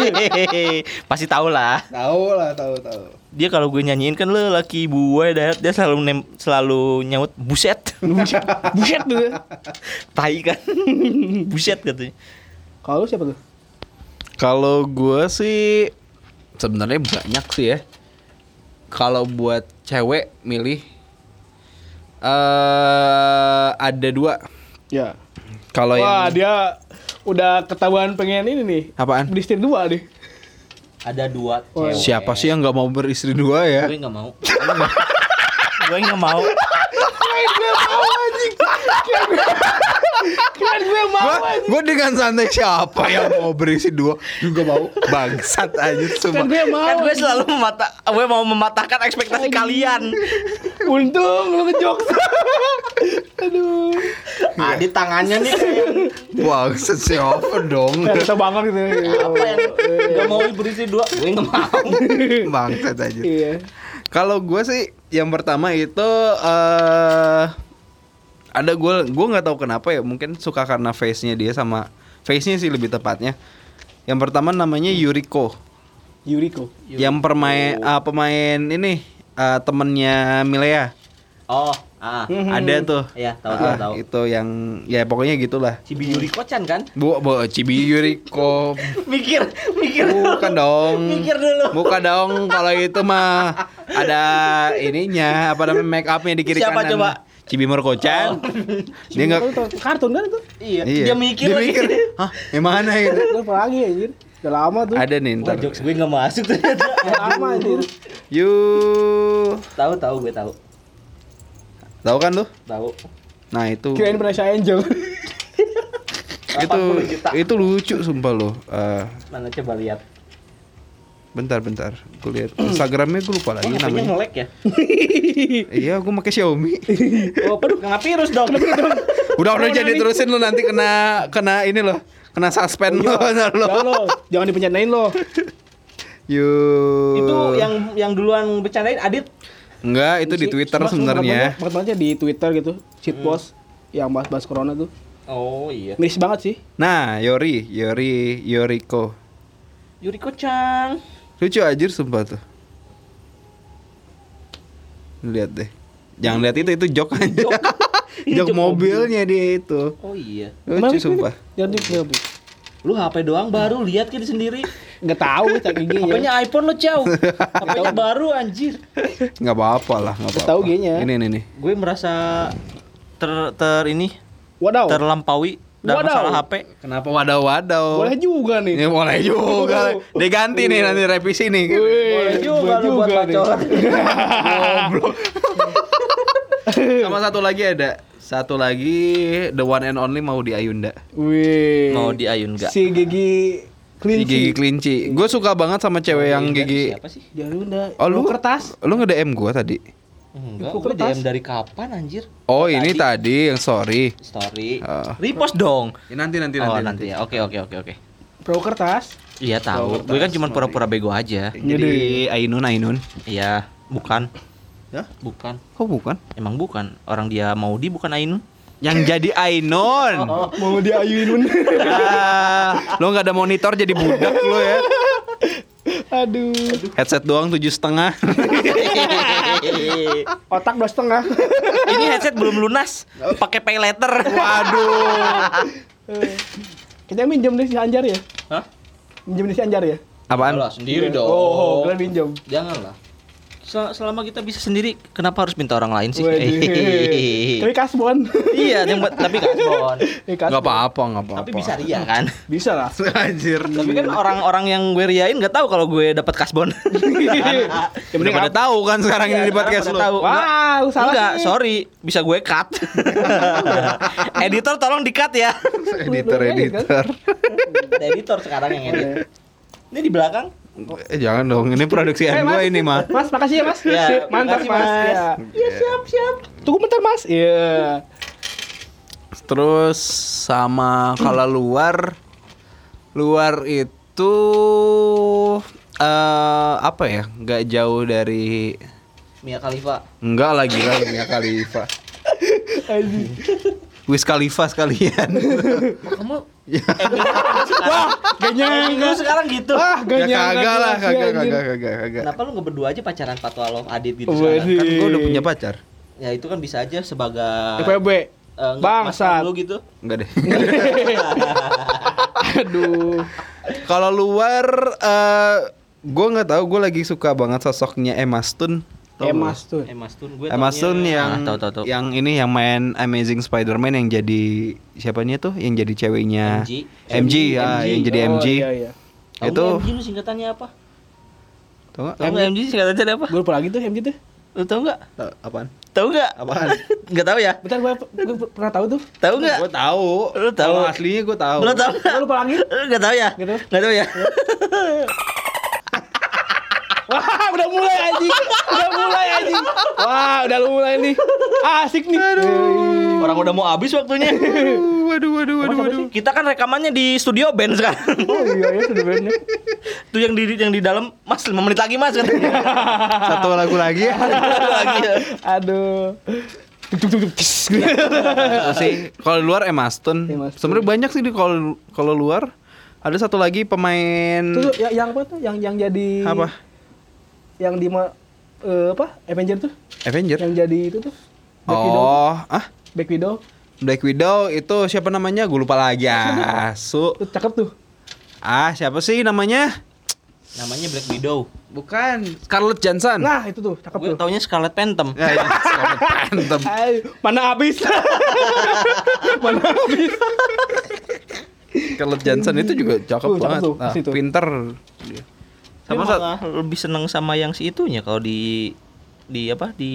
[SPEAKER 2] Pasti tahu lah.
[SPEAKER 3] tahu lah, tahu tahu.
[SPEAKER 2] Dia kalau gue nyanyiin kan lu lelaki budaya darat dia selalu nem- selalu nyaut buset.
[SPEAKER 1] Buset, buset tuh.
[SPEAKER 2] Tai kan. buset katanya.
[SPEAKER 1] Kalau siapa tuh?
[SPEAKER 3] Kalau gue sih sebenarnya banyak sih ya. Kalau buat cewek milih eh ada dua.
[SPEAKER 1] Ya.
[SPEAKER 3] Kalau
[SPEAKER 1] Wah,
[SPEAKER 3] yang
[SPEAKER 1] dia udah ketahuan pengen ini nih.
[SPEAKER 3] apaan?
[SPEAKER 1] Beristri dua nih.
[SPEAKER 2] Ada dua
[SPEAKER 1] Oh,
[SPEAKER 2] cewek.
[SPEAKER 3] Siapa sih yang nggak mau beristri dua ya?
[SPEAKER 2] Gue nggak mau. gue nggak mau.
[SPEAKER 1] Kan gue mau
[SPEAKER 3] Gua, gua dengan santai siapa yang mau berisi dua juga mau bangsat aja
[SPEAKER 1] Kan
[SPEAKER 3] semua.
[SPEAKER 1] gue mau.
[SPEAKER 2] Kan gue selalu memata gue mau mematahkan ekspektasi kalian.
[SPEAKER 1] Untung lu ngejok. Aduh.
[SPEAKER 2] Adit tangannya nih kayak
[SPEAKER 3] Bangsat siapa dong?
[SPEAKER 1] Kita banget gitu.
[SPEAKER 2] apa yang nggak mau berisi dua? Gue nggak mau.
[SPEAKER 3] Bangsat aja.
[SPEAKER 1] Iya.
[SPEAKER 3] Kalau gue sih yang pertama itu eh ada gue gue nggak tahu kenapa ya mungkin suka karena face nya dia sama face nya sih lebih tepatnya. Yang pertama namanya Yuriko.
[SPEAKER 1] Yuriko.
[SPEAKER 3] Yang permain ah, pemain ini ah, temennya Milea.
[SPEAKER 2] Oh, ah.
[SPEAKER 3] Ada tuh.
[SPEAKER 2] Iya, tahu
[SPEAKER 3] Ah,
[SPEAKER 2] tahu tahu.
[SPEAKER 3] Itu yang ya pokoknya gitulah.
[SPEAKER 2] Cibiyuri Kocan kan?
[SPEAKER 3] Bu, bu, Cibi Yuriko.
[SPEAKER 2] mikir, mikir
[SPEAKER 3] Bukan dong.
[SPEAKER 2] Mikir dulu.
[SPEAKER 3] Bukan dong kalau itu mah ada ininya apa namanya make upnya di kiri
[SPEAKER 2] Siapa
[SPEAKER 3] kanan.
[SPEAKER 2] coba?
[SPEAKER 3] Cibimur Kocan. Dia enggak
[SPEAKER 1] kartun kan itu?
[SPEAKER 2] Iya.
[SPEAKER 3] Iya.
[SPEAKER 2] Dia mikir.
[SPEAKER 3] Dia
[SPEAKER 2] lagi.
[SPEAKER 3] mikir. Hah, yang mana itu?
[SPEAKER 1] Lu apa lagi anjir? Udah lama tuh.
[SPEAKER 3] Ada nih
[SPEAKER 2] Wah,
[SPEAKER 3] ntar.
[SPEAKER 2] jokes gue nggak masuk ternyata.
[SPEAKER 1] Udah lama anjir.
[SPEAKER 3] Yuk.
[SPEAKER 2] tahu tahu gue tahu.
[SPEAKER 3] Tahu kan lu?
[SPEAKER 2] Tahu.
[SPEAKER 3] Nah, itu
[SPEAKER 1] Kirain Vanessa Angel.
[SPEAKER 3] itu
[SPEAKER 2] 80 juta.
[SPEAKER 3] itu lucu sumpah lo. Eh,
[SPEAKER 2] Mana coba lihat.
[SPEAKER 3] Bentar bentar. Gue lihat Instagramnya gue lupa lagi
[SPEAKER 2] Oh,
[SPEAKER 3] namanya.
[SPEAKER 2] nge-lag ya?
[SPEAKER 3] Iya, gue pakai Xiaomi.
[SPEAKER 2] Oh, aduh, kena virus dong.
[SPEAKER 3] udah udah jadi terusin lu nanti kena kena ini loh. Kena suspend lo. ntar lo.
[SPEAKER 1] Jangan lo, jangan dipencetin lo.
[SPEAKER 3] Yuk.
[SPEAKER 2] Itu yang yang duluan bercandain Adit.
[SPEAKER 3] Enggak, itu di Twitter sebenarnya.
[SPEAKER 1] Banget di Twitter gitu, shit post yang bahas-bahas corona tuh.
[SPEAKER 2] Oh iya.
[SPEAKER 1] Miris banget sih.
[SPEAKER 3] Nah, Yori, Yori, Yoriko.
[SPEAKER 2] Yuriko Chan.
[SPEAKER 3] Lucu aja sumpah tuh. Lihat deh. Jangan lihat itu itu jok aja. jok mobilnya dia itu.
[SPEAKER 2] Oh iya.
[SPEAKER 3] Lucu sumpah.
[SPEAKER 1] Jangan di jangan di-
[SPEAKER 2] Lu HP doang baru lihat kan sendiri.
[SPEAKER 1] Nggak tahu cak giginya.
[SPEAKER 2] HP-nya iPhone lo jauh. HP-nya baru anjir.
[SPEAKER 3] Nggak apa-apa lah, nggak apa-apa.
[SPEAKER 1] Tahu G-nya.
[SPEAKER 3] Ini ini nih.
[SPEAKER 2] Gue merasa ter ter ini
[SPEAKER 1] Wadaw.
[SPEAKER 2] terlampaui dalam
[SPEAKER 1] Wadaw.
[SPEAKER 2] masalah HP.
[SPEAKER 3] Kenapa wadaw-wadaw?
[SPEAKER 1] Boleh juga nih.
[SPEAKER 3] Ya boleh juga. Diganti nih nanti revisi nih.
[SPEAKER 2] Boleh juga lu buat
[SPEAKER 1] nih.
[SPEAKER 2] bacot.
[SPEAKER 3] Sama satu lagi ada. Satu lagi the one and only mau di Ayunda.
[SPEAKER 1] Wih.
[SPEAKER 2] Mau di Ayun enggak?
[SPEAKER 1] Si gigi
[SPEAKER 3] Di
[SPEAKER 1] kelinci.
[SPEAKER 3] Gigi Kelinci. Gue suka banget sama cewek yang gigi.
[SPEAKER 2] Siapa sih?
[SPEAKER 1] Udah.
[SPEAKER 3] Oh lu
[SPEAKER 1] kertas.
[SPEAKER 3] Lu nge DM gue tadi.
[SPEAKER 2] Enggak, gue. DM dari kapan anjir?
[SPEAKER 3] Oh ini tadi yang sorry.
[SPEAKER 2] Story.
[SPEAKER 3] Oh.
[SPEAKER 2] Repost dong.
[SPEAKER 3] Ya, nanti nanti
[SPEAKER 2] oh, nanti ya. Oke, oke, oke, oke.
[SPEAKER 1] Pro kertas.
[SPEAKER 2] Iya tahu. Gue kan cuma pura-pura bego aja.
[SPEAKER 3] Jadi Ainun Ainun.
[SPEAKER 2] Iya, bukan.
[SPEAKER 3] Ya?
[SPEAKER 2] Bukan.
[SPEAKER 3] Kok bukan?
[SPEAKER 2] Emang bukan. Orang dia Maudi bukan Ainun.
[SPEAKER 3] Yang jadi Ainun.
[SPEAKER 1] Mau diayuin.
[SPEAKER 3] Ah, lo nggak ada monitor jadi budak lo ya.
[SPEAKER 1] Aduh.
[SPEAKER 3] Headset doang tujuh setengah.
[SPEAKER 1] Otak dua setengah.
[SPEAKER 2] Ini headset belum lunas. Pakai pay letter.
[SPEAKER 3] Waduh.
[SPEAKER 1] Kita minjem deh si Anjar ya.
[SPEAKER 2] Hah?
[SPEAKER 1] Minjem deh si Anjar ya.
[SPEAKER 3] Apaan?
[SPEAKER 2] Alah, sendiri dong.
[SPEAKER 1] Oh, kalian minjem.
[SPEAKER 2] Janganlah. Sel- selama kita bisa sendiri, kenapa harus minta orang lain sih?
[SPEAKER 1] Tapi kasbon.
[SPEAKER 2] iya, yang buat tapi kasbon.
[SPEAKER 1] Eh, kasbon.
[SPEAKER 3] Nggak apa-apa, nggak apa-apa.
[SPEAKER 2] Tapi bisa ria kan?
[SPEAKER 1] Bisa lah.
[SPEAKER 3] Anjir.
[SPEAKER 2] tapi kan orang-orang yang gue riain nggak tahu kalau gue dapat kasbon.
[SPEAKER 1] Yang penting
[SPEAKER 3] pada tahu kan sekarang ini di
[SPEAKER 2] sekarang
[SPEAKER 3] podcast
[SPEAKER 2] tahu.
[SPEAKER 1] Wah, lu salah
[SPEAKER 2] Enggak, sorry, bisa gue cut. editor tolong di cut ya.
[SPEAKER 3] Editor, editor.
[SPEAKER 2] Editor sekarang yang edit. Ini di belakang.
[SPEAKER 3] Eh, jangan dong, ini produksian
[SPEAKER 1] Eh,
[SPEAKER 3] gua
[SPEAKER 1] Mas.
[SPEAKER 3] ini mah.
[SPEAKER 1] Mas, makasih ya, Mas.
[SPEAKER 2] Ya,
[SPEAKER 1] Sip, Mantap, Mas.
[SPEAKER 2] Mas.
[SPEAKER 1] Ya. Iya, siap, siap. Tunggu bentar, Mas. Iya.
[SPEAKER 3] Terus sama kalau luar luar itu eh apa ya? Nggak jauh dari
[SPEAKER 2] Mia Khalifa.
[SPEAKER 3] enggak lagi lah Mia Khalifa. Wiz Khalifa sekalian.
[SPEAKER 2] Kamu
[SPEAKER 1] Wah, gak
[SPEAKER 2] Lu
[SPEAKER 1] nyangka.
[SPEAKER 2] sekarang gitu.
[SPEAKER 1] Wah, gak
[SPEAKER 3] ya
[SPEAKER 1] nyangka.
[SPEAKER 3] kagak lah, kagak kagak kagak kagak.
[SPEAKER 2] Kenapa lu nggak berdua aja pacaran Fatwa Love Adit gitu sekarang?
[SPEAKER 3] Kan gua udah punya pacar.
[SPEAKER 2] Ya itu kan bisa aja sebagai
[SPEAKER 1] FWB.
[SPEAKER 2] eh, nge-
[SPEAKER 1] Bangsat.
[SPEAKER 2] mas lu gitu.
[SPEAKER 3] Enggak deh.
[SPEAKER 1] Aduh.
[SPEAKER 3] Kalau luar eh gua nggak tahu, gua lagi suka banget sosoknya Emma Stone. Tau
[SPEAKER 1] Emma? Stone.
[SPEAKER 2] Emma Stone gue
[SPEAKER 3] Emma Stone yang
[SPEAKER 2] Ah, tahu tahu tahu.
[SPEAKER 3] yang ini yang main Amazing Spider-Man yang jadi siapanya tuh yang jadi ceweknya
[SPEAKER 2] MG.
[SPEAKER 3] MG ya yang jadi
[SPEAKER 1] Oh,
[SPEAKER 3] MG
[SPEAKER 1] Iya, iya.
[SPEAKER 2] Tahu
[SPEAKER 3] itu
[SPEAKER 2] MG lu singkatannya apa?
[SPEAKER 3] tau nggak?
[SPEAKER 2] Tahu MG singkatannya apa?
[SPEAKER 1] Gue lupa lagi tuh MG tuh.
[SPEAKER 2] Lu tahu nggak?
[SPEAKER 3] Tahu apaan?
[SPEAKER 2] Tahu nggak?
[SPEAKER 3] Apaan?
[SPEAKER 2] Nggak tahu ya?
[SPEAKER 1] Bentar gue, gue pernah tahu tuh.
[SPEAKER 2] Tahu nggak?
[SPEAKER 3] Gue tahu.
[SPEAKER 2] Lu tahu?
[SPEAKER 3] Kalau aslinya gue tahu.
[SPEAKER 2] Lu tahu?
[SPEAKER 1] Gue lupa lagi.
[SPEAKER 2] Lu nggak tahu ya?
[SPEAKER 1] Nggak tahu.
[SPEAKER 2] Nggak tahu ya?
[SPEAKER 1] Wah, udah mulai anjing. Udah mulai anjing. Wah, udah mulai nih. Asik nih.
[SPEAKER 2] Orang udah mau habis waktunya.
[SPEAKER 3] Waduh, waduh, waduh, waduh, waduh.
[SPEAKER 2] Kita kan rekamannya di studio band sekarang.
[SPEAKER 1] Oh iya ya sudah bener.
[SPEAKER 2] Tuh yang di yang di dalam Mas 5 menit lagi Mas kan.
[SPEAKER 3] Satu lagu lagi ya.
[SPEAKER 2] lagi ya.
[SPEAKER 1] Aduh. Tuk tuk tuk tuk. tis.
[SPEAKER 3] Itu sih. Kalau luar Emma Stone.
[SPEAKER 1] Stone.
[SPEAKER 3] Sebenarnya banyak sih di kalau kalau luar. Ada satu lagi pemain
[SPEAKER 1] Tuh, tuh, yang, yang apa tuh? Yang yang jadi
[SPEAKER 3] apa?
[SPEAKER 1] Yang di ma- eh, apa? Avenger tuh.
[SPEAKER 3] Avenger.
[SPEAKER 1] Yang jadi itu tuh. Black Widow.
[SPEAKER 3] Oh, ah
[SPEAKER 1] Black Widow.
[SPEAKER 3] Black Widow itu siapa namanya? Gue lupa lagi. Asu.
[SPEAKER 1] Tuh cakep tuh.
[SPEAKER 3] Ah, siapa sih namanya?
[SPEAKER 2] Namanya Black Widow.
[SPEAKER 3] Bukan Scarlett Johansson.
[SPEAKER 1] Nah, itu tuh cakep
[SPEAKER 2] Gue
[SPEAKER 1] tuh.
[SPEAKER 2] taunya Scarlet Phantom.
[SPEAKER 3] Ya, ya, Scarlett Phantom.
[SPEAKER 1] Ay, mana habis? mana habis?
[SPEAKER 3] Scarlett Johansson itu juga cakep
[SPEAKER 1] cakep
[SPEAKER 3] banget.
[SPEAKER 1] tuh,
[SPEAKER 3] Ah,
[SPEAKER 1] pasti tuh.
[SPEAKER 3] pinter. dia.
[SPEAKER 2] Sama malah lebih seneng sama yang si itunya kalau di di apa di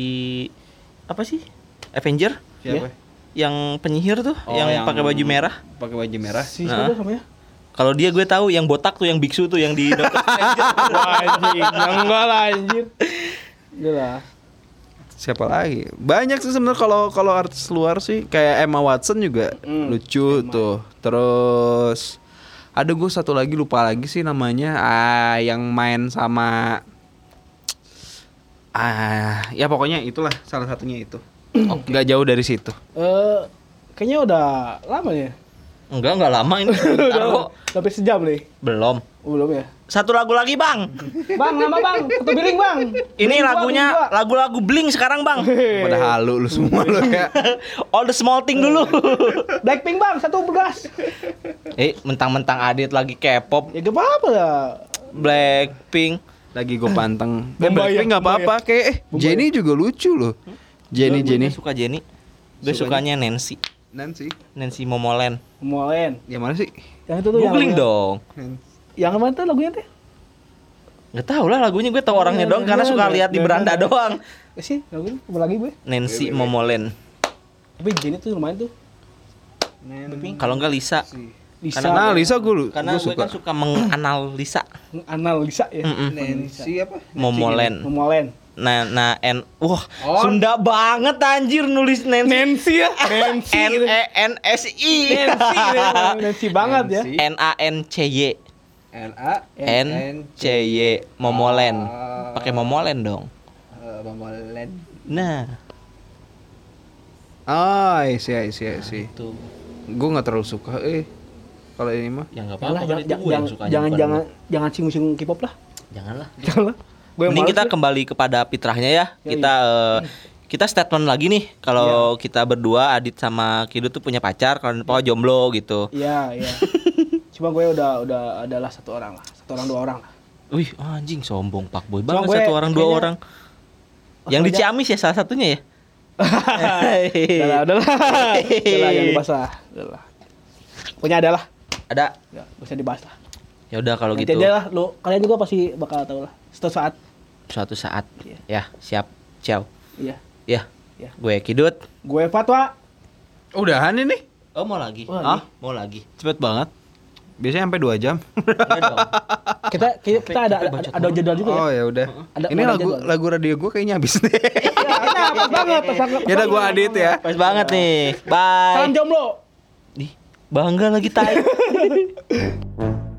[SPEAKER 2] apa sih Avenger
[SPEAKER 3] siapa?
[SPEAKER 2] yang penyihir tuh
[SPEAKER 3] Oh,
[SPEAKER 2] yang, pakai baju merah
[SPEAKER 3] Pakai baju merah.
[SPEAKER 1] Si
[SPEAKER 2] Nah.
[SPEAKER 1] siapa namanya?
[SPEAKER 2] kalau dia gue tahu yang botak tuh yang biksu tuh yang di Doctor
[SPEAKER 1] anjing, yang enggak lah anjir. Gila.
[SPEAKER 3] Siapa lagi? Banyak sih sebenarnya kalau kalau artis luar sih kayak Emma Watson juga
[SPEAKER 1] Hmm,
[SPEAKER 3] lucu tuh. Terus ada gue satu lagi lupa lagi sih namanya ah yang main sama ah ya pokoknya itulah salah satunya itu. Oh, nggak jauh dari situ.
[SPEAKER 1] Eh, kayaknya udah lama ya.
[SPEAKER 2] enggak enggak lama ini.
[SPEAKER 1] Udah Sampai sejam nih.
[SPEAKER 2] belum
[SPEAKER 1] Oh, belum ya?
[SPEAKER 2] Satu lagu lagi bang
[SPEAKER 1] Bang, nama Bang, satu biling Bang.
[SPEAKER 2] ini
[SPEAKER 1] Biling dua,
[SPEAKER 2] lagunya lagu-lagu bling sekarang bang
[SPEAKER 3] Pada halu lu semua lu ya.
[SPEAKER 2] all the small thing dulu
[SPEAKER 1] Blackpink Bang, satu belas.
[SPEAKER 2] eh mentang-mentang Adit lagi K-pop
[SPEAKER 1] Ya gak apa-apa lah.
[SPEAKER 2] Blackpink
[SPEAKER 3] Lagi gue panteng. Eh, Blackpink nggak apa-apa kayak eh Jenny juga lucu loh. Jenny
[SPEAKER 2] Gue- gue
[SPEAKER 3] Jenny.
[SPEAKER 2] suka Jenny gue
[SPEAKER 3] Sukanya?
[SPEAKER 2] sukanya Nancy
[SPEAKER 3] Nancy.
[SPEAKER 2] Nancy Momolen
[SPEAKER 1] Molen.
[SPEAKER 3] Yang mana sih?
[SPEAKER 1] Yang itu tuh yang
[SPEAKER 2] googling
[SPEAKER 1] lagunya-
[SPEAKER 2] dong
[SPEAKER 1] Yang mana tuh lagunya teh?
[SPEAKER 2] nggak tahu lah lagunya gue tahu orangnya doang karena suka lihat di beranda doang
[SPEAKER 1] Eh sih, lagunya apa lagi gue?
[SPEAKER 2] Nancy Momolen
[SPEAKER 1] Tapi Jenny tuh lumayan tuh.
[SPEAKER 2] kalau enggak Lisa
[SPEAKER 1] Lisa.
[SPEAKER 2] Karena-
[SPEAKER 3] Nah, Lisa gue lu
[SPEAKER 2] karena
[SPEAKER 3] gue suka.
[SPEAKER 2] kan suka menganalisa
[SPEAKER 1] analisa ya.
[SPEAKER 3] Nancy apa?
[SPEAKER 2] Momolen
[SPEAKER 1] Momolen.
[SPEAKER 2] nah nah n wah
[SPEAKER 3] Oh.
[SPEAKER 2] Sunda banget anjir nulis Nancy
[SPEAKER 1] Nancy ya. Nancy.
[SPEAKER 2] N E N S I
[SPEAKER 1] Nancy. Nancy banget ya.
[SPEAKER 2] N A N C Y
[SPEAKER 3] N A
[SPEAKER 2] N C Y Momolen
[SPEAKER 3] Ah.
[SPEAKER 2] pakai Momolen dong
[SPEAKER 3] Momolen.
[SPEAKER 2] nah
[SPEAKER 3] Ah, isi isi isi.
[SPEAKER 2] tuh
[SPEAKER 3] Gue nggak terlalu suka eh kalau ini mah.
[SPEAKER 2] ya nggak
[SPEAKER 1] Jangan,
[SPEAKER 2] apa-apa
[SPEAKER 1] jangan,
[SPEAKER 2] itu
[SPEAKER 1] jangan, jangan,
[SPEAKER 2] suka
[SPEAKER 1] jangan, jangan, jangan singgung-singgung K-pop lah.
[SPEAKER 2] janganlah
[SPEAKER 1] Jangan lah. Gue yang
[SPEAKER 2] Mending kita
[SPEAKER 1] deh.
[SPEAKER 2] kembali kepada fitrahnya ya.
[SPEAKER 1] Ya,
[SPEAKER 2] kita eh, kita statement lagi nih kalau
[SPEAKER 1] Iya.
[SPEAKER 2] kita berdua Adit sama Kido tuh punya pacar kalau Pau jomblo gitu.
[SPEAKER 1] Iya, iya. Cuma gue udah udah adalah satu orang lah, satu orang dua orang lah.
[SPEAKER 2] Wih, anjing sombong Pak Boy banget
[SPEAKER 1] gue
[SPEAKER 2] satu orang dua
[SPEAKER 1] kayaknya-
[SPEAKER 2] orang. Yang di Ciamis ya salah satunya ya.
[SPEAKER 1] Udahlah, udahlah. Udahlah, jangan dibahas lah. Punya ada lah.
[SPEAKER 2] Ada.
[SPEAKER 1] Ya, bisa dibahas lah.
[SPEAKER 2] Ya udah kalau gitu.
[SPEAKER 1] aja lah, lu kalian juga pasti bakal tahu lah. Suatu saat.
[SPEAKER 2] Suatu saat.
[SPEAKER 1] Iya.
[SPEAKER 2] Ya, siap. Ciao.
[SPEAKER 1] Iya.
[SPEAKER 2] Ya.
[SPEAKER 1] Ya.
[SPEAKER 2] Gue Kidut.
[SPEAKER 1] Gue Fatwa.
[SPEAKER 3] Udahan ini.
[SPEAKER 2] Oh, mau lagi?
[SPEAKER 1] Mau
[SPEAKER 2] Ah,
[SPEAKER 1] lagi.
[SPEAKER 2] mau lagi.
[SPEAKER 3] Cepet banget. Biasanya sampai 2 jam.
[SPEAKER 2] Dong.
[SPEAKER 1] Kita kita, kita ada ada, ada jadwal juga ya.
[SPEAKER 3] Oh ya udah.
[SPEAKER 1] Ada-
[SPEAKER 3] Ini lagu
[SPEAKER 1] jadwal.
[SPEAKER 3] lagu radio gue kayaknya habis deh.
[SPEAKER 1] Ya, pas banget, pas banget.
[SPEAKER 3] ya udah gue adit ya.
[SPEAKER 2] Pas banget nih. Bye.
[SPEAKER 1] Salam jomblo.
[SPEAKER 2] Ih, bangga lagi tai.